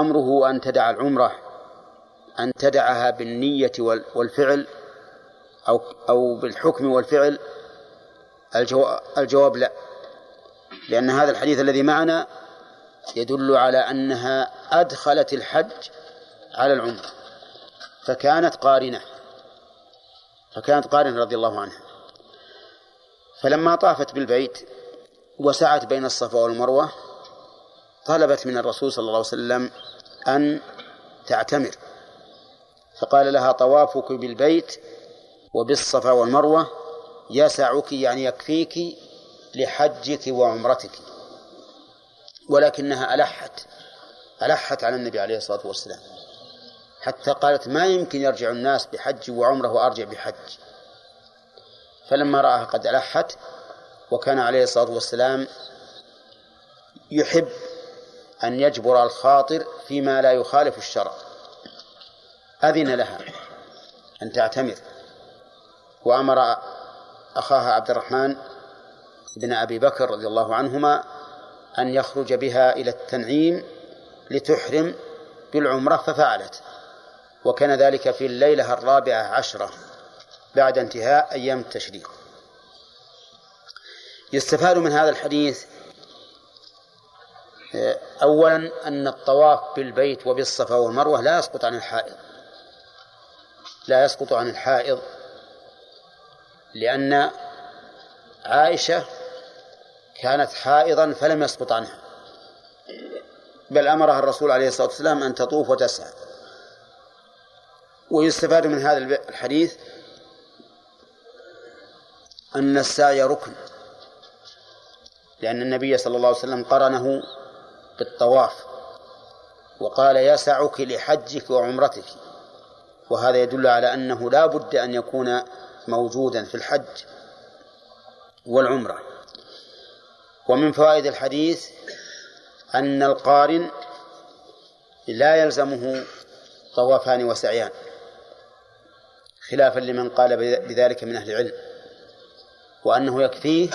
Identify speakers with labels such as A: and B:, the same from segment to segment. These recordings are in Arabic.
A: أمره أن تدع العمرة أن تدعها بالنية والفعل أو أو بالحكم والفعل. الجواب لا لأن هذا الحديث الذي معنا يدل على أنها أدخلت الحج على العمرة فكانت قارنة فكانت قارنة رضي الله عنها. فلما طافت بالبيت وسعت بين الصفا والمروة طلبت من الرسول صلى الله عليه وسلم أن تعتمر. فقال لها طوافك بالبيت وبالصفا والمروة يسعك يعني يكفيك لحجك وعمرتك. ولكنها ألحت ألحت على النبي عليه الصلاة والسلام. حتى قالت ما يمكن يرجع الناس بحج وعمرة وأرجع بحج. فلما رآها قد ألحت وكان عليه الصلاة والسلام يحب أن يجبر الخاطر فيما لا يخالف الشرع. أذن لها أن تعتمر. وأمر أخاها عبد الرحمن بن أبي بكر رضي الله عنهما أن يخرج بها إلى التنعيم لتحرم بالعمرة ففعلت. وكان ذلك في الليلة الرابعة عشرة بعد انتهاء أيام التشريق. يستفاد من هذا الحديث أولا أن الطواف بالبيت وبالصفا والمروة لا يسقط عن الحائض. لا يسقط عن الحائض. لأن عائشة كانت حائضا فلم يسقط عنها. بل أمرها الرسول عليه الصلاة والسلام أن تطوف وتسعى. ويستفاد من هذا الحديث أن السعي ركن. لأن النبي صلى الله عليه وسلم قرنه بالطواف. وقال يسعك لحجك وعمرتك. وهذا يدل على أنه لا بد أن يكون موجودا في الحج والعمرة. ومن فوائد الحديث أن القارن لا يلزمه طوافان وسعيان خلافا لمن قال بذلك من أهل العلم وأنه يكفيه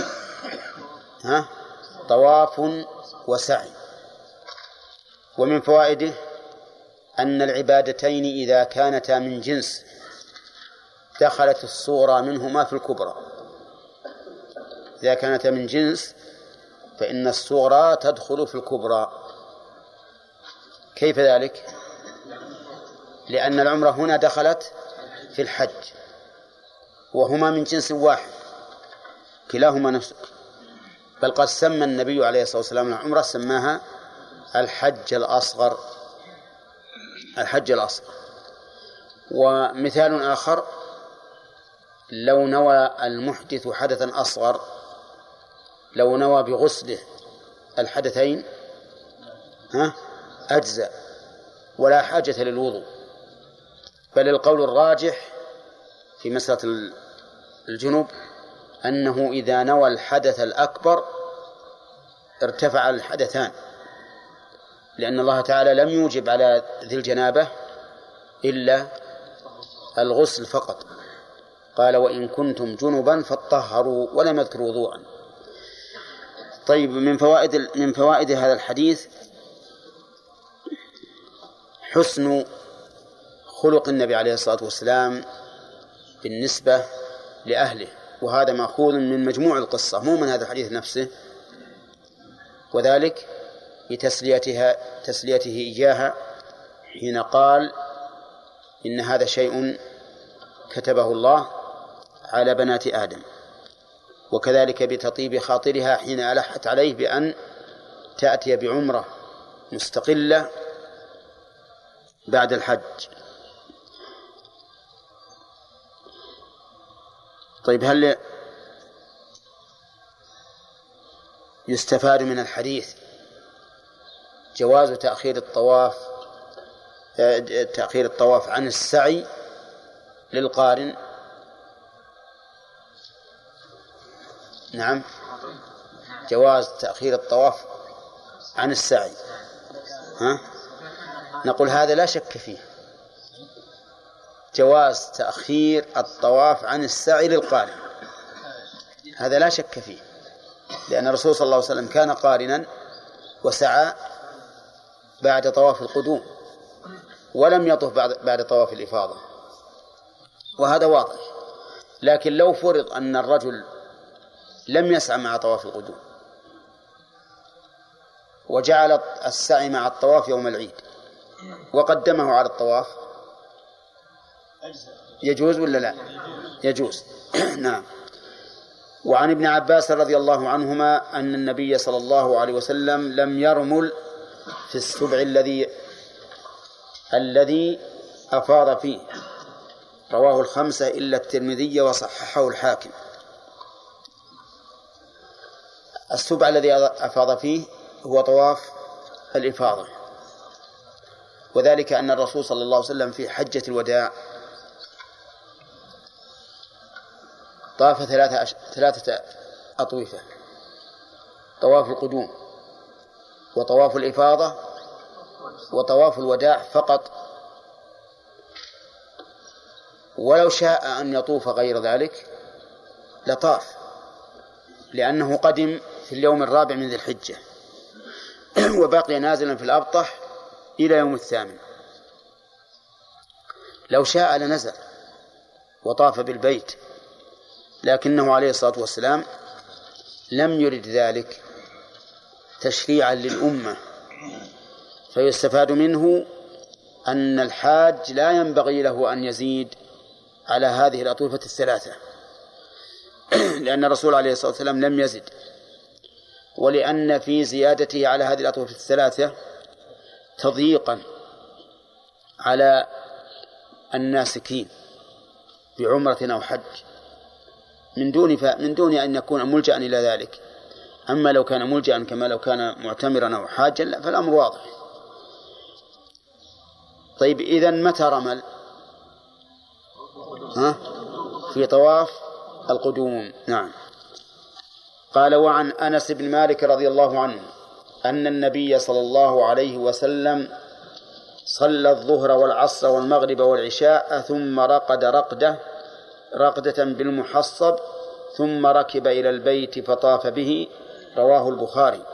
A: ها طواف وسعي. ومن فوائده أن العبادتين إذا كانتا من جنس دخلت الصورة منهما في الكبرى. إذا كانتا من جنس فإن الصغرى تدخل في الكبرى. كيف ذلك؟ لأن العمرة هنا دخلت في الحج وهما من جنس واحد كلاهما نفس. بل قد سمى النبي عليه الصلاة والسلام العمرة سماها الحج الأصغر. الحج الأصغر. ومثال آخر لو نوى المحدث حدثا أصغر لو نوى بغسله الحدثين ها أجزأ ولا حاجة للوضوء. بل القول الراجح في مسألة الجنوب أنه إذا نوى الحدث الأكبر ارتفع الحدثان. لأن الله تعالى لم يوجب على ذي الجنابة إلا الغسل فقط. قال وإن كنتم جنبا فاطهروا ولم يذكر وضوءا طيب من فوائد من فوائد هذا الحديث حسن خلق النبي عليه الصلاة والسلام بالنسبة لأهله. وهذا مأخوذ من مجموع القصة مو من هذا الحديث نفسه. وذلك لتسليتها تسليته إياها حين قال إن هذا شيء كتبه الله على بنات آدم وكذلك بتطيب خاطرها حين ألحت عليه بأن تأتي بعمرة مستقلة بعد الحج. طيب هل يستفاد من الحديث جواز تأخير الطواف تأخير الطواف عن السعي للقارن. نعم. جواز تأخير الطواف عن السعي. ها؟ نقول هذا لا شك فيه. جواز تأخير الطواف عن السعي للقارن. هذا لا شك فيه. لأن الرسول صلى الله عليه وسلم كان قارنا وسعى بعد طواف القدوم ولم يطف بعد, بعد طواف الإفاضة. وهذا واضح. لكن لو فرض أن الرجل لم يسعى مع طواف القدوم وجعل السعي مع الطواف يوم العيد وقدمه على الطواف يجوز ولا لا؟ يجوز. نعم. وعن ابن عباس رضي الله عنهما أن النبي صلى الله عليه وسلم لم يرمل في السبع الذي الذي أفاض فيه. رواه الخمسة إلا الترمذي وصححه الحاكم. السبع الذي أفاض فيه هو طواف الإفاضة. وذلك أن الرسول صلى الله عليه وسلم في حجة الوداع طاف ثلاثة أش... ثلاثة أطوفة. طواف القدوم. وطواف الإفاضة وطواف الوداع فقط. ولو شاء أن يطوف غير ذلك لطاف لأنه قدم في اليوم الرابع من ذي الحجة. وبقي نازلا في الأبطح إلى يوم الثامن. لو شاء لنزل وطاف بالبيت لكنه عليه الصلاة والسلام لم يرد ذلك. تشريعا للأمة. فيستفاد منه أن الحاج لا ينبغي له أن يزيد على هذه الأطوفة الثلاثة. لأن الرسول عليه الصلاة والسلام لم يزد. ولأن في زيادته على هذه الأطوفة الثلاثة تضييقا على الناسكين بعمرة أو حج. من دون. من دون أن يكون ملجأ إلى ذلك. أما لو كان ملجأ كما لو كان معتمرا أو حاجا فالأمر واضح. طيب إذا متى رمل؟ ها؟ في طواف القدوم. نعم. قال وعن أنس بن مالك رضي الله عنه أن النبي صلى الله عليه وسلم صلى الظهر والعصر والمغرب والعشاء ثم رقد رقدة رقدة بالمحصب ثم ركب إلى البيت فطاف به رواه البخاري.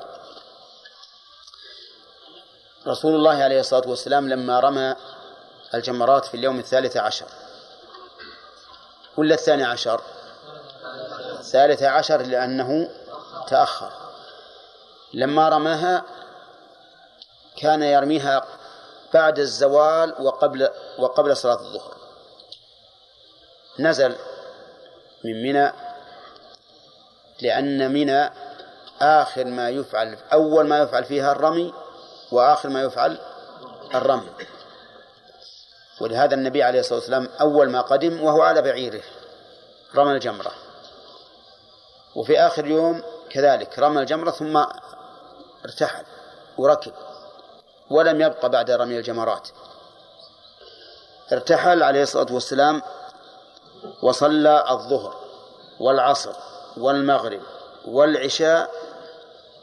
A: رسول الله عليه الصلاة والسلام لما رمى الجمرات في اليوم الثالث عشر. ولا الثاني عشر؟ الثالث عشر لأنه تأخر. لما رماها كان يرميها بعد الزوال وقبل وقبل صلاة الظهر. نزل من منى لأن منى آخر ما يفعل أول ما يفعل فيها الرمي وآخر ما يفعل الرمي. ولهذا النبي عليه الصلاة والسلام أول ما قدم وهو على بعيره رمى الجمرة. وفي آخر يوم كذلك رمى الجمرة ثم ارتحل وركب ولم يبق بعد رمي الجمرات. ارتحل عليه الصلاة والسلام وصلى الظهر والعصر والمغرب والعشاء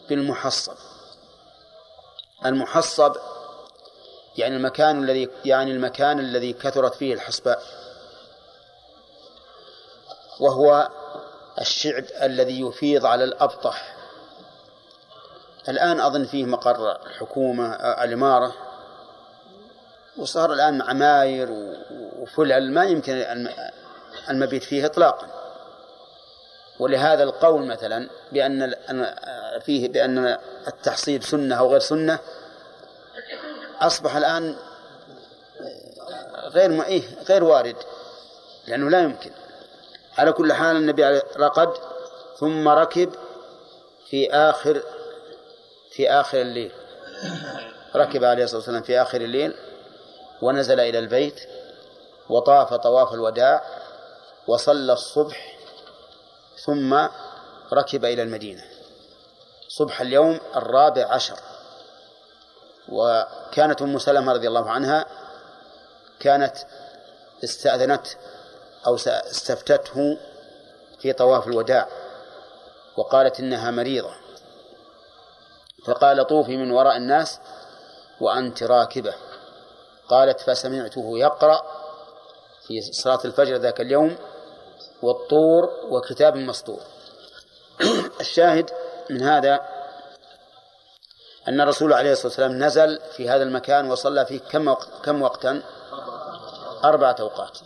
A: بالمحصب المحصب. يعني المكان الذي يعني المكان الذي كثرت فيه الحصباء وهو الشعب الذي يفيض على الأبطح. الآن أظن فيه مقر الحكومة الإمارة. وصار الآن عماير وفلل. ما يمكن المبيت فيه إطلاقا. ولهذا القول مثلا بأن فيه بأن التحصيل سنة أو غير سنة أصبح الآن غير إيه غير وارد لأنه لا يمكن. على كل حال النبي رقد ثم ركب في آخر في آخر الليل. ركب عليه الصلاة والسلام في آخر الليل ونزل إلى البيت وطاف طواف الوداع وصلى الصبح ثم ركب إلى المدينة. صبح اليوم الرابع عشر. وكانت أم سلمة رضي الله عنها كانت استأذنت أو استفتته في طواف الوداع وقالت إنها مريضة. فقال طوفي من وراء الناس وأنت راكبة. قالت فسمعته يقرأ في صلاة الفجر ذاك اليوم والطور وكتاب مسطور. الشاهد من هذا أن الرسول عليه الصلاة والسلام نزل في هذا المكان وصلى فيه كم وقت كم وقتا؟ أربعة أوقات.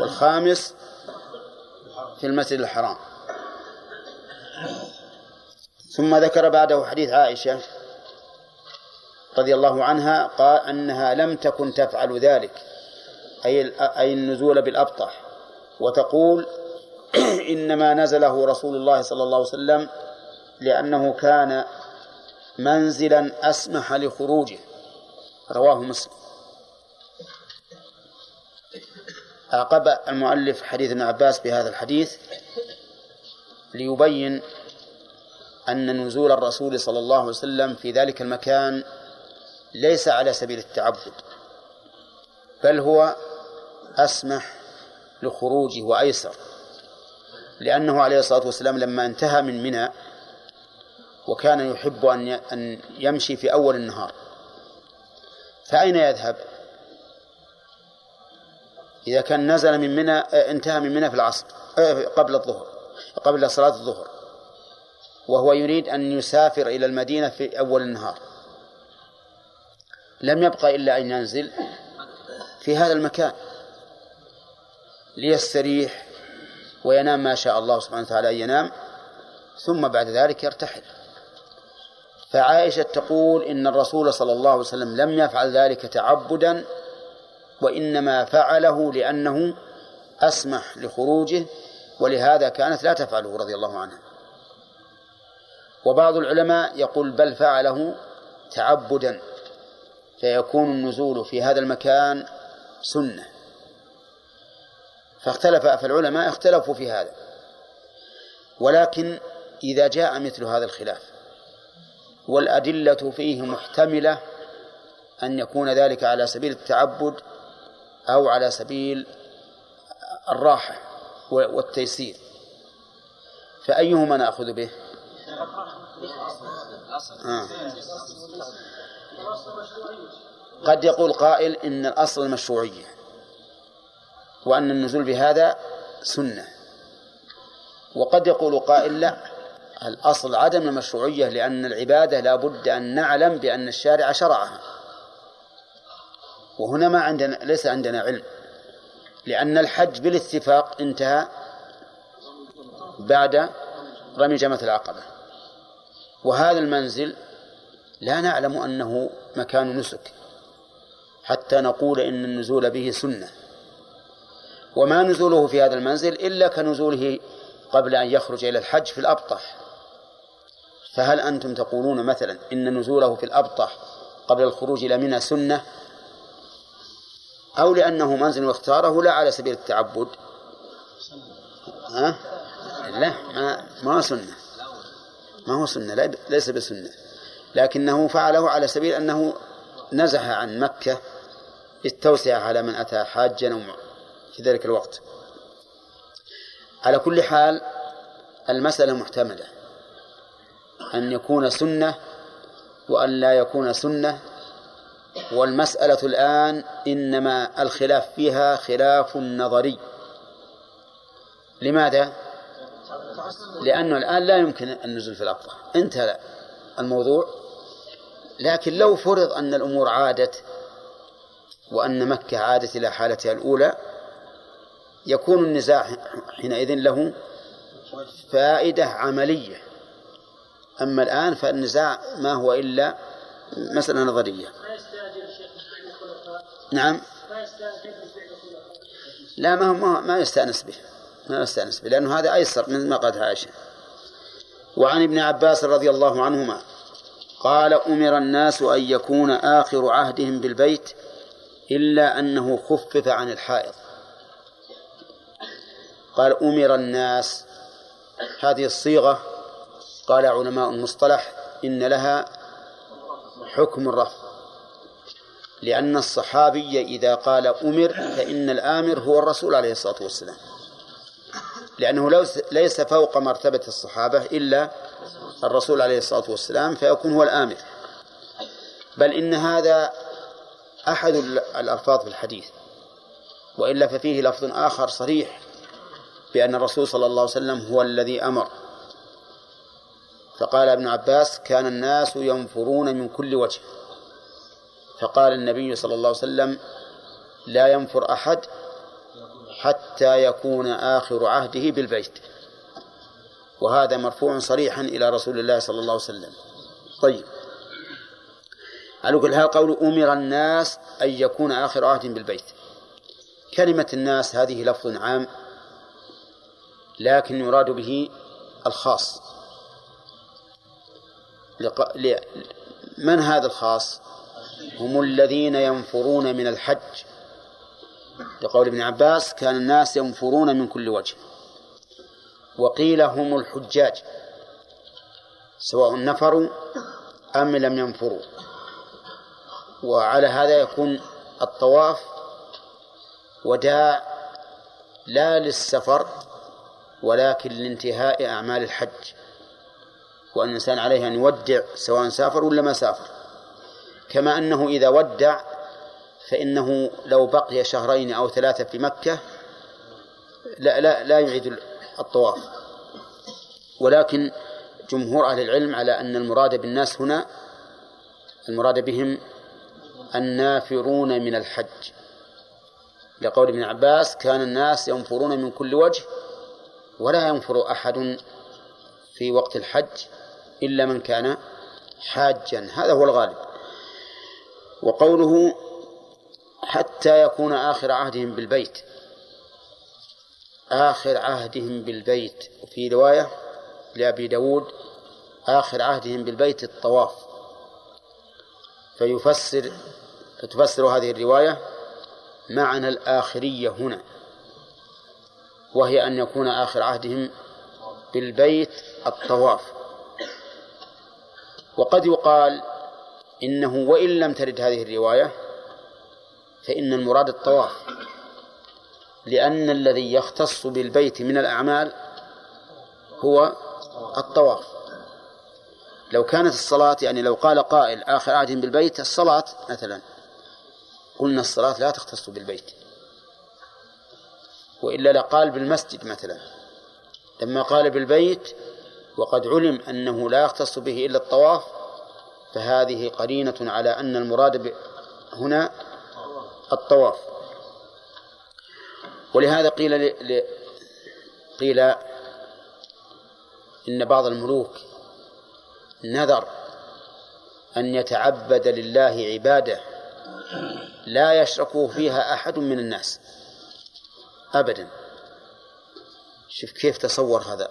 A: والخامس في المسجد الحرام. ثم ذكر بعده حديث عائشة رضي الله عنها قال أنها لم تكن تفعل ذلك. أي أي النزول بالأبطح. وتقول إنما نزله رسول الله صلى الله عليه وسلم لأنه كان منزلا أسمح لخروجه. رواه مسلم. عقب المؤلف حديث ابن عباس بهذا الحديث ليبين أن نزول الرسول صلى الله عليه وسلم في ذلك المكان ليس على سبيل التعبد بل هو أسمح لخروجه وأيسر. لأنه عليه الصلاة والسلام لما انتهى من منى وكان يحب أن أن يمشي في أول النهار. فأين يذهب؟ إذا كان نزل من منى انتهى من منى في العصر قبل الظهر قبل صلاة الظهر. وهو يريد أن يسافر إلى المدينة في أول النهار. لم يبقى إلا أن ينزل في هذا المكان. ليستريح وينام ما شاء الله سبحانه وتعالى أن ينام ثم بعد ذلك يرتحل. فعائشة تقول إن الرسول صلى الله عليه وسلم لم يفعل ذلك تعبدا وإنما فعله لأنه أسمح لخروجه ولهذا كانت لا تفعله رضي الله عنها. وبعض العلماء يقول بل فعله تعبدا فيكون النزول في هذا المكان سنة. فاختلف فالعلماء اختلفوا في هذا ولكن إذا جاء مثل هذا الخلاف والأدلة فيه محتملة أن يكون ذلك على سبيل التعبد أو على سبيل الراحة والتيسير فأيهما نأخذ به؟ آه. قد يقول قائل إن الأصل المشروعية وأن النزول بهذا سنة. وقد يقول قائل لا الأصل عدم المشروعية لأن العبادة لا بد أن نعلم بأن الشارع شرعها. وهنا ما عندنا ليس عندنا علم لأن الحج بالاتفاق انتهى بعد رمي جمرة العقبة. وهذا المنزل لا نعلم أنه مكان نسك حتى نقول إن النزول به سنة. وما نزوله في هذا المنزل إلا كنزوله قبل أن يخرج إلى الحج في الأبطح. فهل أنتم تقولون مثلا إن نزوله في الأبطح قبل الخروج إلى منى سنة؟ أو لأنه منزل واختاره لا على سبيل التعبد. ها؟ لا ما ما سنة. ما هو سنة ليس بسنة. لكنه فعله على سبيل أنه نزح عن مكة للتوسعة على من أتى حاجا في ذلك الوقت. على كل حال المسألة محتملة. أن يكون سنة وأن لا يكون سنة. والمسألة الآن إنما الخلاف فيها خلاف نظري. لماذا؟ لأنه الآن لا يمكن النزول في الأبطح انتهى الموضوع. لكن لو فرض أن الأمور عادت وأن مكة عادت إلى حالتها الأولى يكون النزاع حينئذ له فائدة عملية. أما الآن فالنزاع ما هو إلا مسألة نظرية. نعم. لا ما هو ما يستأنس به ما يستأنس به لأنه هذا أيسر من ما قالت عائشة. وعن ابن عباس رضي الله عنهما قال أمر الناس أن يكون آخر عهدهم بالبيت إلا أنه خفف عن الحائض. قال أمر الناس. هذه الصيغة قال علماء المصطلح إن لها حكم الرفض لأن الصحابي إذا قال أمر فإن الآمر هو الرسول عليه الصلاة والسلام لأنه ليس فوق مرتبة الصحابة إلا الرسول عليه الصلاة والسلام فيكون هو الآمر. بل إن هذا أحد الألفاظ في الحديث وإلا ففيه لفظ آخر صريح بأن الرسول صلى الله عليه وسلم هو الذي أمر. فقال ابن عباس كان الناس ينفرون من كل وجه. فقال النبي صلى الله عليه وسلم لا ينفر أحد حتى يكون آخر عهده بالبيت. وهذا مرفوع صريحا إلى رسول الله صلى الله عليه وسلم. طيب. على كل حال قول أمر الناس أن يكون آخر عهد بالبيت. كلمة الناس هذه لفظ عام لكن يراد به الخاص. من هذا الخاص؟ هم الذين ينفرون من الحج. لقول ابن عباس كان الناس ينفرون من كل وجه. وقيل هم الحجاج. سواء نفروا أم لم ينفروا. وعلى هذا يكون الطواف وداع لا للسفر ولكن لانتهاء أعمال الحج وأن الإنسان عليه أن يودع سواء سافر ولا ما سافر. كما أنه إذا ودع فإنه لو بقي شهرين أو ثلاثة في مكة لا لا لا يعيد الطواف. ولكن جمهور أهل العلم على أن المراد بالناس هنا المراد بهم النافرون من الحج. لقول ابن عباس كان الناس ينفرون من كل وجه ولا ينفر أحد في وقت الحج إلا من كان حاجا. هذا هو الغالب. وقوله حتى يكون آخر عهدهم بالبيت. آخر عهدهم بالبيت. في رواية لأبي داود آخر عهدهم بالبيت الطواف. فيفسر فتفسر هذه الرواية معنى الآخرية هنا. وهي أن يكون آخر عهدهم بالبيت الطواف. وقد يقال إنه وإن لم ترد هذه الرواية فإن المراد الطواف لأن الذي يختص بالبيت من الأعمال هو الطواف. لو كانت الصلاة يعني لو قال قائل آخر عهد بالبيت الصلاة مثلا قلنا الصلاة لا تختص بالبيت. وإلا لقال بالمسجد مثلا. لما قال بالبيت وقد علم أنه لا يختص به إلا الطواف فهذه قرينة على أن المراد هنا الطواف. ولهذا قيل ل... قيل إن بعض الملوك نذر أن يتعبد لله عبادة لا يشركه فيها أحد من الناس. أبدا. شوف كيف تصور هذا.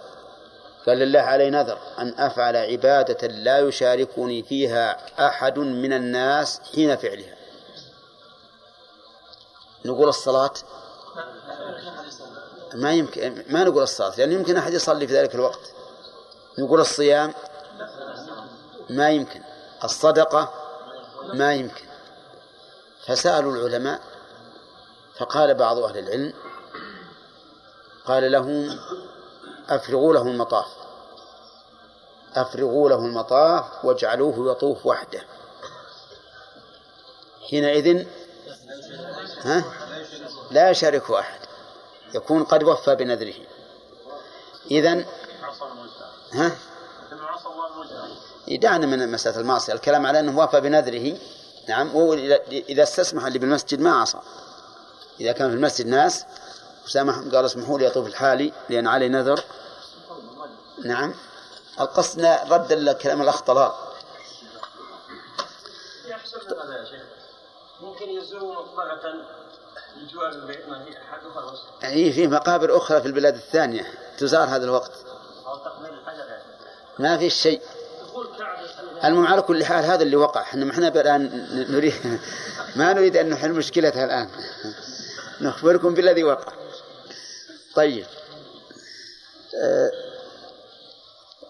A: قال لله علي نذر أن أفعل عبادة لا يشاركني فيها أحد من الناس حين فعلها. نقول الصلاة؟ ما يمكن ما نقول الصلاة لأن يمكن أحد يصلي في ذلك الوقت. نقول الصيام؟ ما يمكن. الصدقة؟ ما يمكن. فسألوا العلماء فقال بعض أهل العلم قال لهم أفرغوا له المطاف. أفرغوا له المطاف واجعلوه يطوف وحده. حينئذ ها؟ لا يشاركه أحد. يكون قد وفى بنذره. إذن ها؟ يدعنا من مسألة المعصية. الكلام على أنه وفى بنذره. نعم إذا استسمح اللي بالمسجد ما عصى. إذا كان في المسجد ناس وسامح قال اسمحوا لي يطوف الحالي لأن علي نذر. نعم. القصد رد الكلام الأخ طلال. ممكن يزور مقبرة بجوار البيت ما هي أحد أي في مقابر أخرى في البلاد الثانية. تزار هذا الوقت. أو تقبيل الحجر. ما في شيء. المهم على كل حال هذا اللي وقع. إحنا ما إحنا الآن نريد ما نريد أن نحل مشكلتها الآن. نخبركم بالذي وقع. طيب. أه،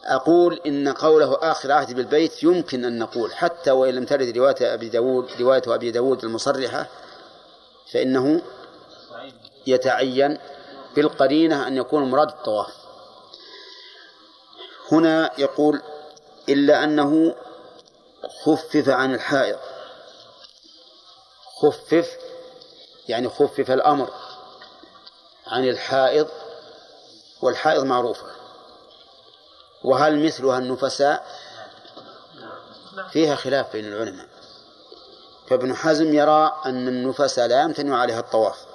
A: أقول إن قوله آخر عهد بالبيت يمكن أن نقول حتى وإن لم ترد رواية أبي داود رواية أبي داود المصرحة فإنه يتعين بالقرينة أن يكون مراد الطواف. هنا يقول إلا أنه خفف عن الحائض. خفف يعني خفف الأمر. عن الحائض والحائض معروفة. وهل مثلها النفساء؟ فيها خلاف بين العلماء. فابن حزم يرى أن النفساء لا يمتنع عليها الطواف.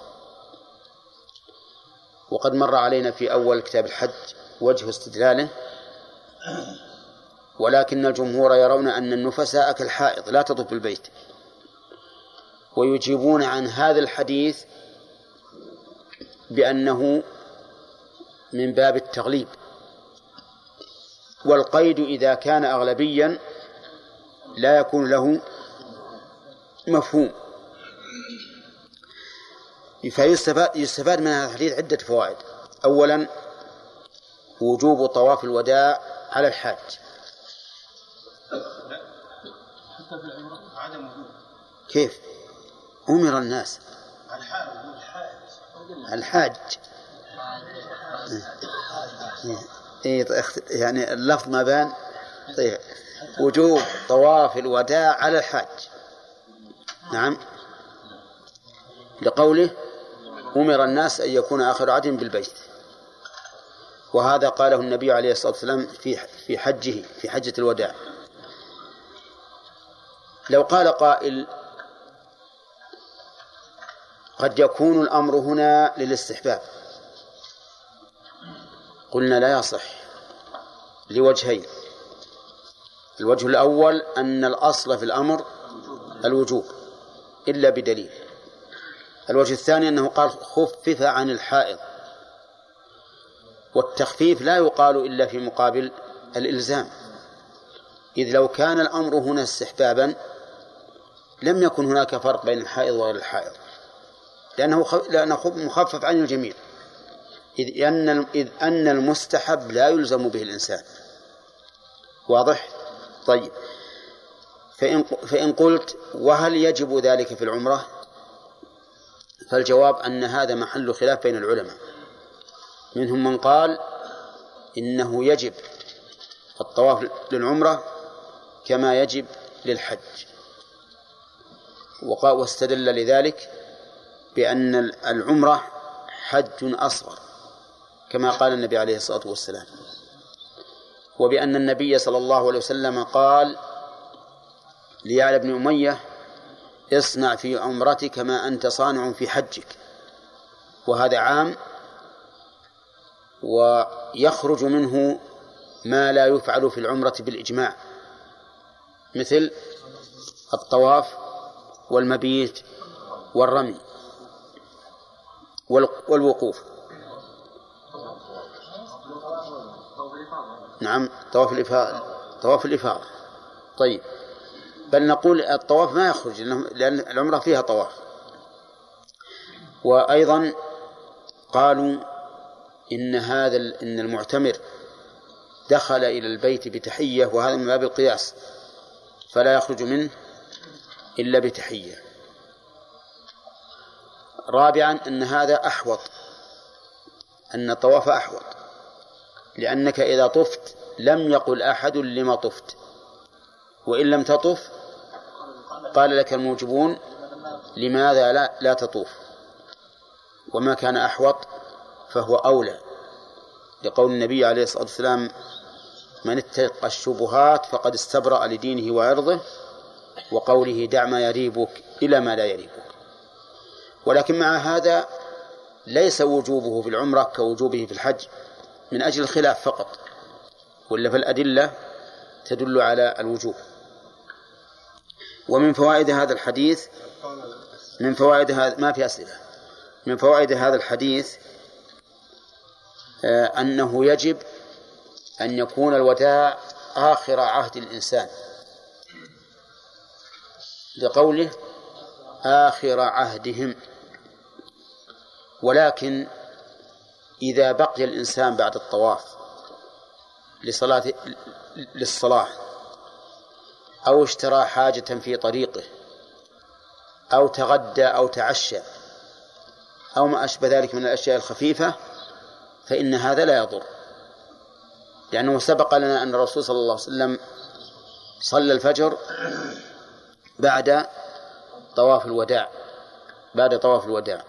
A: وقد مر علينا في أول كتاب الحج وجه استدلاله ولكن الجمهور يرون أن النفساء كالحائض لا تطوف بالبيت. ويجيبون عن هذا الحديث بأنه من باب التغليب. والقيد إذا كان أغلبيا لا يكون له مفهوم. فيستفاد يستفاد من هذا الحديث عدة فوائد. أولا وجوب طواف الوداع على الحاج. كيف؟ أمر الناس. الحاج. إيه، يعني اللفظ ما بان طيب. وجوب طواف الوداع على الحاج. نعم. لقوله أمر الناس أن يكون آخر عهد بالبيت. وهذا قاله النبي عليه الصلاة والسلام في في حجه في حجة الوداع. لو قال قائل قد يكون الأمر هنا للاستحباب. قلنا لا يصح لوجهين. الوجه الأول أن الأصل في الأمر الوجوب إلا بدليل. الوجه الثاني أنه قال خفف عن الحائض. والتخفيف لا يقال إلا في مقابل الإلزام. إذ لو كان الأمر هنا استحبابا لم يكن هناك فرق بين الحائض وغير الحائض. لأنه لأنه مخفف عن الجميع. إذ أن إذ أن المستحب لا يلزم به الإنسان. واضح؟ طيب. فإن فإن قلت وهل يجب ذلك في العمرة؟ فالجواب أن هذا محل خلاف بين العلماء. منهم من قال إنه يجب الطواف للعمرة كما يجب للحج. واستدل لذلك بأن العمرة حج أصغر كما قال النبي عليه الصلاة والسلام. وبأن النبي صلى الله عليه وسلم قال ليعلى بن أمية اصنع في عمرتك ما أنت صانع في حجك. وهذا عام ويخرج منه ما لا يفعل في العمرة بالإجماع مثل الطواف والمبيت والرمي. والوقوف. نعم طواف الإفاضة طواف الإفاضة. طيب. بل نقول الطواف ما يخرج لأن العمرة فيها طواف. وأيضا قالوا إن هذا إن المعتمر دخل إلى البيت بتحية وهذا من باب القياس. فلا يخرج منه إلا بتحية. رابعا أن هذا أحوط أن الطواف أحوط. لأنك إذا طفت لم يقل أحد لما طفت. وإن لم تطف قال لك الموجبون لماذا لا, لا تطوف؟ وما كان أحوط فهو أولى. لقول النبي عليه الصلاة والسلام من اتقى الشبهات فقد استبرأ لدينه وعرضه وقوله دع ما يريبك إلى ما لا يريبك ولكن مع هذا ليس وجوبه في العمرة كوجوبه في الحج من أجل الخلاف فقط ولا فالأدلة تدل على الوجوب. ومن فوائد هذا الحديث من فوائد هذا ما في أسئلة. من فوائد هذا الحديث آه، أنه يجب أن يكون الوداع آخر عهد الإنسان. لقوله آخر عهدهم. ولكن إذا بقي الإنسان بعد الطواف لصلاة للصلاة أو اشترى حاجة في طريقه أو تغدى أو تعشى أو ما أشبه ذلك من الأشياء الخفيفة فإن هذا لا يضر. لأنه سبق لنا أن الرسول صلى الله عليه وسلم صلى الفجر بعد طواف الوداع بعد طواف الوداع.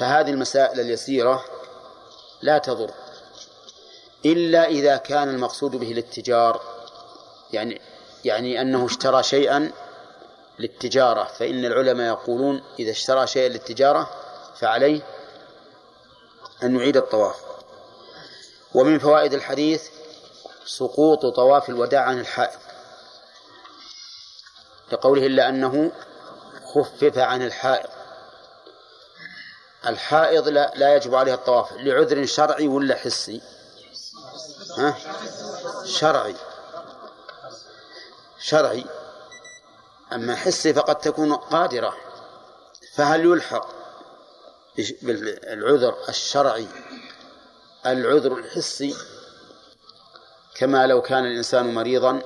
A: فهذه المسائل اليسيرة لا تضر إلا إذا كان المقصود به الاتجار يعني يعني أنه اشترى شيئا للتجارة فإن العلماء يقولون إذا اشترى شيئا للتجارة فعليه أن يعيد الطواف. ومن فوائد الحديث سقوط طواف الوداع عن الحائض لقوله إلا أنه خفف عن الحائض. الحائض لا, لا يجب عليها الطواف لعذر شرعي ولا حسي؟ ها؟ شرعي. شرعي. أما حسي فقد تكون قادرة. فهل يلحق بالعذر الشرعي العذر الحسي؟ كما لو كان الإنسان مريضا.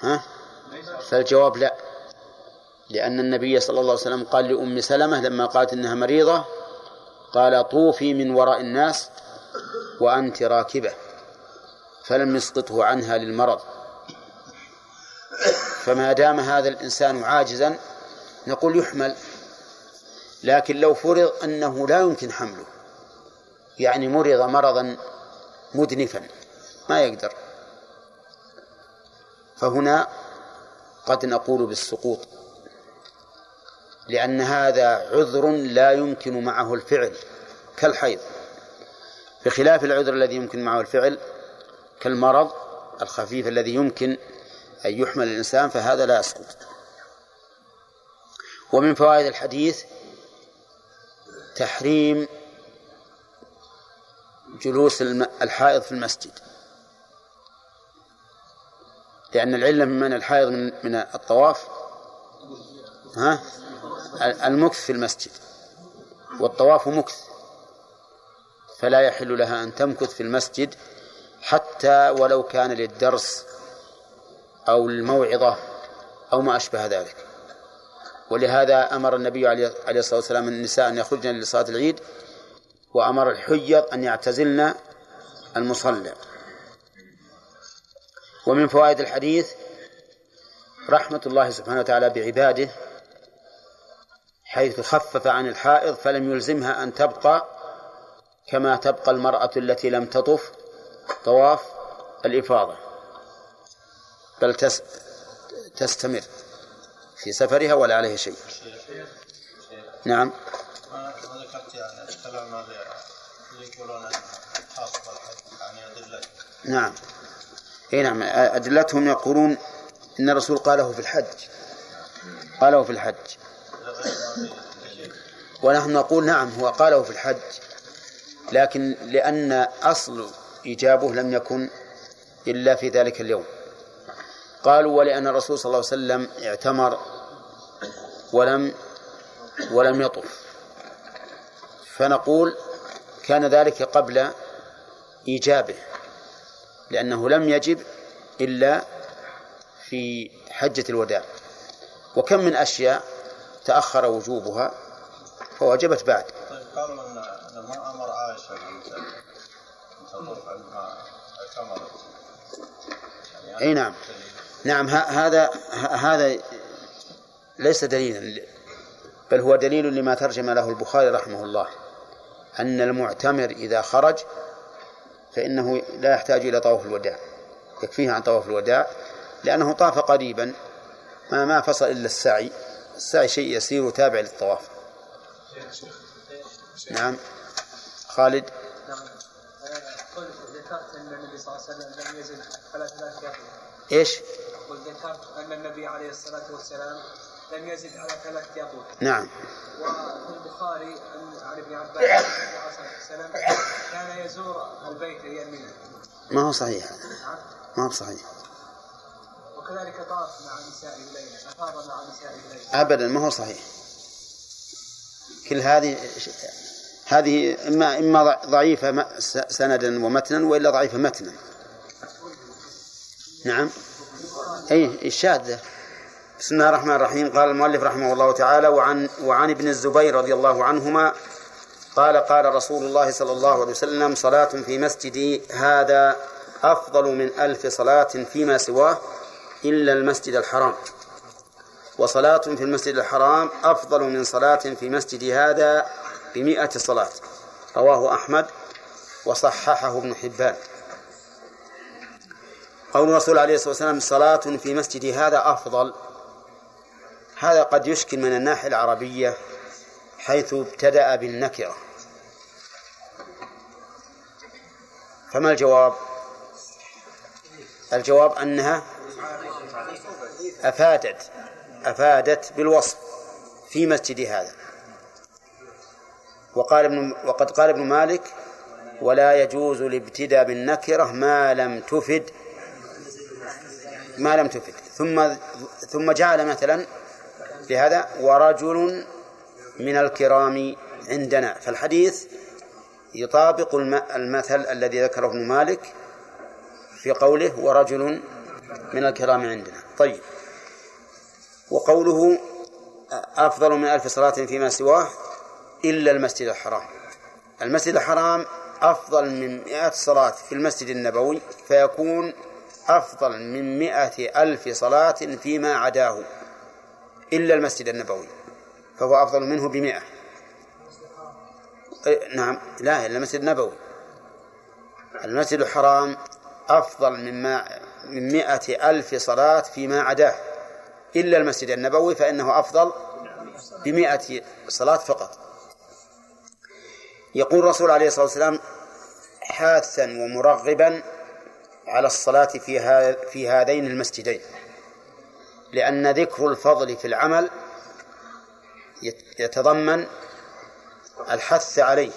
A: ها؟ فالجواب لا. لأن النبي صلى الله عليه وسلم قال لأم سلمة لما قالت إنها مريضة قال طوفي من وراء الناس وأنت راكبة فلم يسقطه عنها للمرض. فما دام هذا الإنسان عاجزا نقول يحمل لكن لو فرض أنه لا يمكن حمله يعني مرض مرضا مدنفا ما يقدر. فهنا قد نقول بالسقوط. لأن هذا عذر لا يمكن معه الفعل كالحيض. بخلاف العذر الذي يمكن معه الفعل كالمرض الخفيف الذي يمكن أن يحمل الإنسان فهذا لا يسقط. ومن فوائد الحديث تحريم جلوس الحائض في المسجد. لأن العلة من من الحائض من الطواف. ها؟ المكث في المسجد والطواف مكث فلا يحل لها أن تمكث في المسجد حتى ولو كان للدرس أو للموعظة أو ما أشبه ذلك. ولهذا أمر النبي عليه الصلاة والسلام النساء أن يخرجن لصلاة العيد وأمر الحيض أن يعتزلن المصلى. ومن فوائد الحديث رحمة الله سبحانه وتعالى بعباده حيث خفف عن الحائض فلم يلزمها أن تبقى كما تبقى المرأة التي لم تطف. طواف الإفاضة. بل تستمر في سفرها ولا عليه شيء. نعم.
B: ذكرت يعني يقولون يعني
A: نعم. اي نعم. أدلتهم يقولون إن الرسول قاله في الحج. قاله في الحج. ونحن نقول نعم هو قاله في الحج لكن لأن أصل إيجابه لم يكن إلا في ذلك اليوم. قالوا ولأن الرسول صلى الله عليه وسلم اعتمر ولم ولم يطف. فنقول كان ذلك قبل إيجابه لأنه لم يجب إلا في حجة الوداع. وكم من أشياء تأخر وجوبها فوجبت بعد.
B: طيب قالوا أن ما أمر عائشة
A: يعني أي نعم. نعم هذا هذا ليس دليلا. بل هو دليل لما ترجم له البخاري رحمه الله. أن المعتمر إذا خرج فإنه لا يحتاج إلى طواف الوداع. يكفيه عن طواف الوداع لأنه طاف قريبا ما ما فصل إلا السعي. السعي شيء يسير وتابع للطواف. نعم. خالد.
C: ذكرت أن النبي صلى الله عليه وسلم لم يزل على ثلاث
A: إيش؟
C: قل ذكرت أن النبي عليه الصلاة والسلام لم يزد على ثلاث يطوف
A: نعم.
C: وفي البخاري عن ابن عباس وسلم كان يزور البيت يمينا
A: ما هو صحيح هذا. ما هو صحيح.
C: وكذلك طاف مع ليلا أفاض مع ليلا
A: ابدا ما هو صحيح. كل هذه هذه إما إما ضعيفة سندا ومتنا وإلا ضعيفة متنا. نعم. أي الشاذه بسم الله الرحمن الرحيم. قال المؤلف رحمه الله تعالى وعن وعن ابن الزبير رضي الله عنهما قال قال رسول الله صلى الله عليه وسلم صلاة في مسجدي هذا أفضل من ألف صلاة فيما سواه إلا المسجد الحرام. وصلاة في المسجد الحرام أفضل من صلاة في مسجد هذا بمئة صلاة. رواه أحمد وصححه ابن حبان. قول الرسول عليه الصلاة والسلام صلاة في مسجد هذا أفضل. هذا قد يشكل من الناحية العربية حيث ابتدأ بالنكرة. فما الجواب؟ الجواب أنها أفادت أفادت بالوصف في مسجد هذا. وقال ابن وقد قال ابن مالك ولا يجوز الابتداء بالنكرة ما لم تفد ما لم تفد. ثم ثم جعل مثلا لهذا ورجل من الكرام عندنا. فالحديث يطابق المثل الذي ذكره ابن مالك في قوله ورجل من الكرام عندنا. طيب. وقوله أفضل من ألف صلاة فيما سواه إلا المسجد الحرام. المسجد الحرام أفضل من مئة صلاة في المسجد النبوي فيكون أفضل من مئة ألف صلاة فيما عداه إلا المسجد النبوي فهو أفضل منه بمئة. نعم لا إلا المسجد النبوي. المسجد الحرام أفضل مما من مئة ألف صلاة فيما عداه. إلا المسجد النبوي فإنه أفضل بمئة صلاة فقط. يقول الرسول عليه الصلاة والسلام حاثا ومرغبا على الصلاة في في هذين المسجدين لأن ذكر الفضل في العمل يتضمن الحث عليه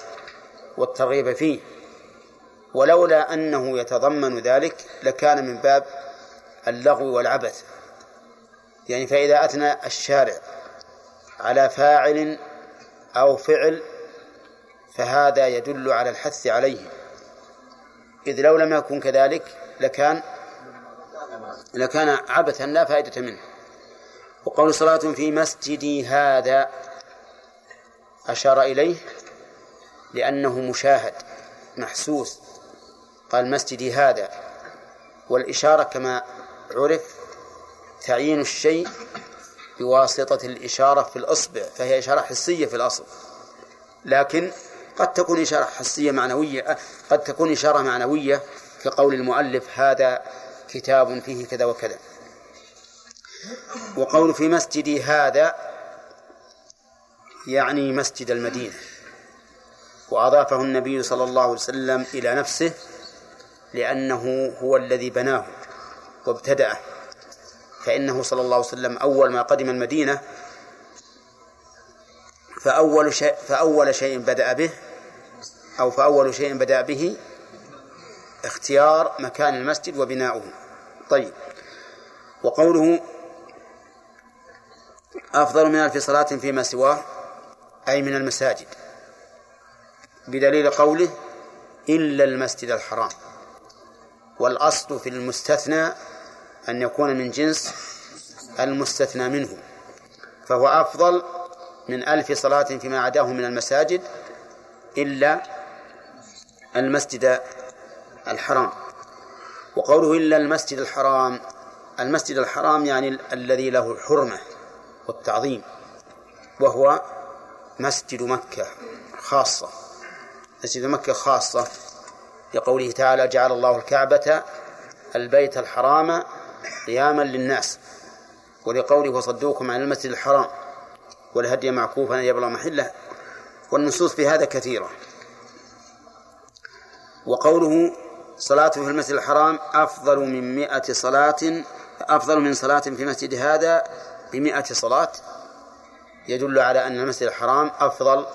A: والترغيب فيه. ولولا أنه يتضمن ذلك لكان من باب اللغو والعبث. يعني فإذا أثنى الشارع على فاعل أو فعل فهذا يدل على الحث عليه. إذ لو لم يكن كذلك لكان لكان عبثا لا فائدة منه. وقول صلاة في مسجدي هذا أشار إليه لأنه مشاهد محسوس. قال مسجدي هذا. والإشارة كما عرف تعيين الشيء بواسطة الإشارة في الإصبع فهي إشارة حسية في الأصل. لكن قد تكون إشارة حسية معنوية قد تكون إشارة معنوية كقول المؤلف هذا كتاب فيه كذا وكذا. وقول في مسجدي هذا يعني مسجد المدينة. وأضافه النبي صلى الله عليه وسلم إلى نفسه لأنه هو الذي بناه وابتدأه. فإنه صلى الله عليه وسلم أول ما قدم المدينة فأول شيء فأول شيء بدأ به أو فأول شيء بدأ به اختيار مكان المسجد وبناؤه. طيب. وقوله أفضل من ألف صلاة فيما سواه أي من المساجد. بدليل قوله إلا المسجد الحرام. والأصل في المستثنى أن يكون من جنس المستثنى منه فهو أفضل من ألف صلاة فيما عداه من المساجد إلا المسجد الحرام. وقوله إلا المسجد الحرام المسجد الحرام يعني الذي له الحرمة والتعظيم وهو مسجد مكة خاصة. مسجد مكة خاصة لقوله تعالى جعل الله الكعبة البيت الحرام قياما للناس ولقوله وصدوكم عن المسجد الحرام والهدي معكوفا أن يبلغ محله والنصوص في هذا كثيرة. وقوله صلاته في المسجد الحرام أفضل من مئة صلاة أفضل من صلاة في مسجد هذا بمئة صلاة يدل على أن المسجد الحرام أفضل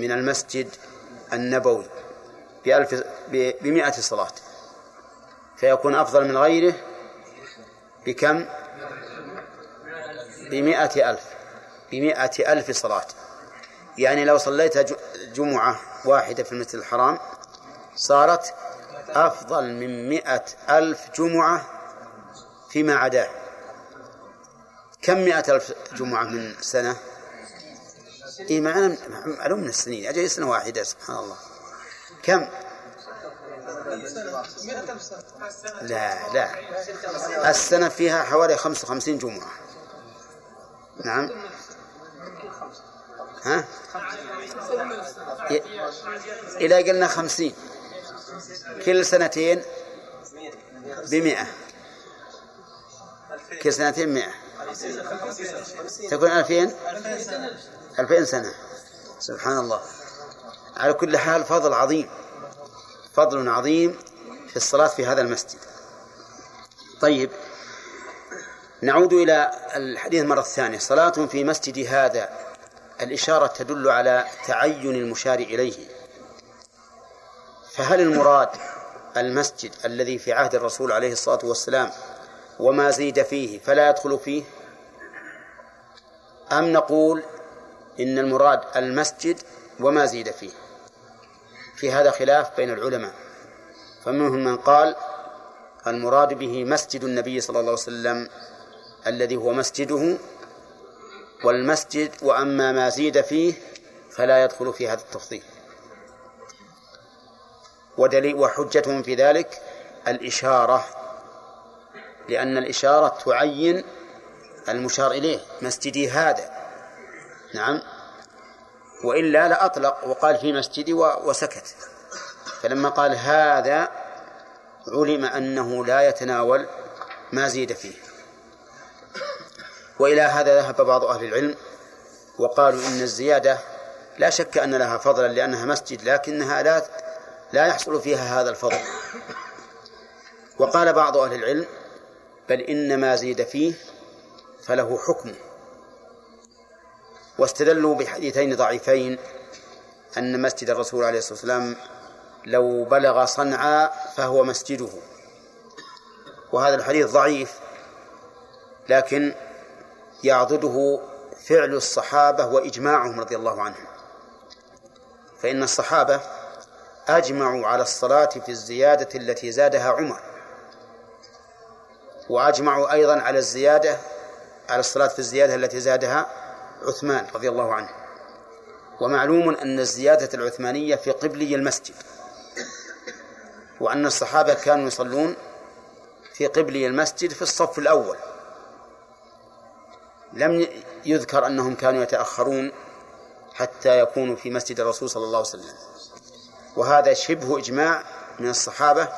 A: من المسجد النبوي بألف بمئة صلاة فيكون أفضل من غيره بكم؟ بمئة ألف. بمئة ألف صلاة. يعني لو صليت جمعة واحدة في المسجد الحرام صارت أفضل من مئة ألف جمعة فيما عداه. كم مئة ألف جمعة من سنة؟ إيه معنا معلوم من السنين. أجل سنة واحدة سبحان الله. كم؟ لا لا. السنة فيها حوالي خمسة وخمسين جمعة. نعم. ها؟ إذا قلنا خمسين. كل سنتين بمئة. كل سنتين مئة. تكون ألفين؟ ألفين سنة. سبحان الله. على كل حال فضل عظيم. فضل عظيم في الصلاة في هذا المسجد. طيب نعود إلى الحديث مرة ثانية صلاة في مسجد هذا الإشارة تدل على تعين المشار إليه. فهل المراد المسجد الذي في عهد الرسول عليه الصلاة والسلام وما زيد فيه فلا يدخل فيه؟ أم نقول إن المراد المسجد وما زيد فيه؟ في هذا خلاف بين العلماء. فمنهم من قال المراد به مسجد النبي صلى الله عليه وسلم الذي هو مسجده والمسجد وأما ما زيد فيه فلا يدخل في هذا التفضيل ودليل وحجتهم في ذلك الإشارة لأن الإشارة تعين المشار إليه مسجدي هذا. نعم. وإلا لأطلق وقال في مسجدي وسكت. فلما قال هذا علم أنه لا يتناول ما زيد فيه. وإلى هذا ذهب بعض أهل العلم وقالوا إن الزيادة لا شك أن لها فضلا لأنها مسجد لكنها لا لا يحصل فيها هذا الفضل. وقال بعض أهل العلم بل إن ما زيد فيه فله حكم. واستدلوا بحديثين ضعيفين أن مسجد الرسول عليه الصلاة والسلام لو بلغ صنعاء فهو مسجده. وهذا الحديث ضعيف لكن يعضده فعل الصحابة وإجماعهم رضي الله عنهم. فإن الصحابة أجمعوا على الصلاة في الزيادة التي زادها عمر وأجمعوا أيضا على الزيادة على الصلاة في الزيادة التي زادها عثمان رضي الله عنه. ومعلوم أن الزيادة العثمانية في قبلي المسجد. وأن الصحابة كانوا يصلون في قبلي المسجد في الصف الأول. لم يذكر أنهم كانوا يتأخرون حتى يكونوا في مسجد الرسول صلى الله عليه وسلم. وهذا شبه إجماع من الصحابة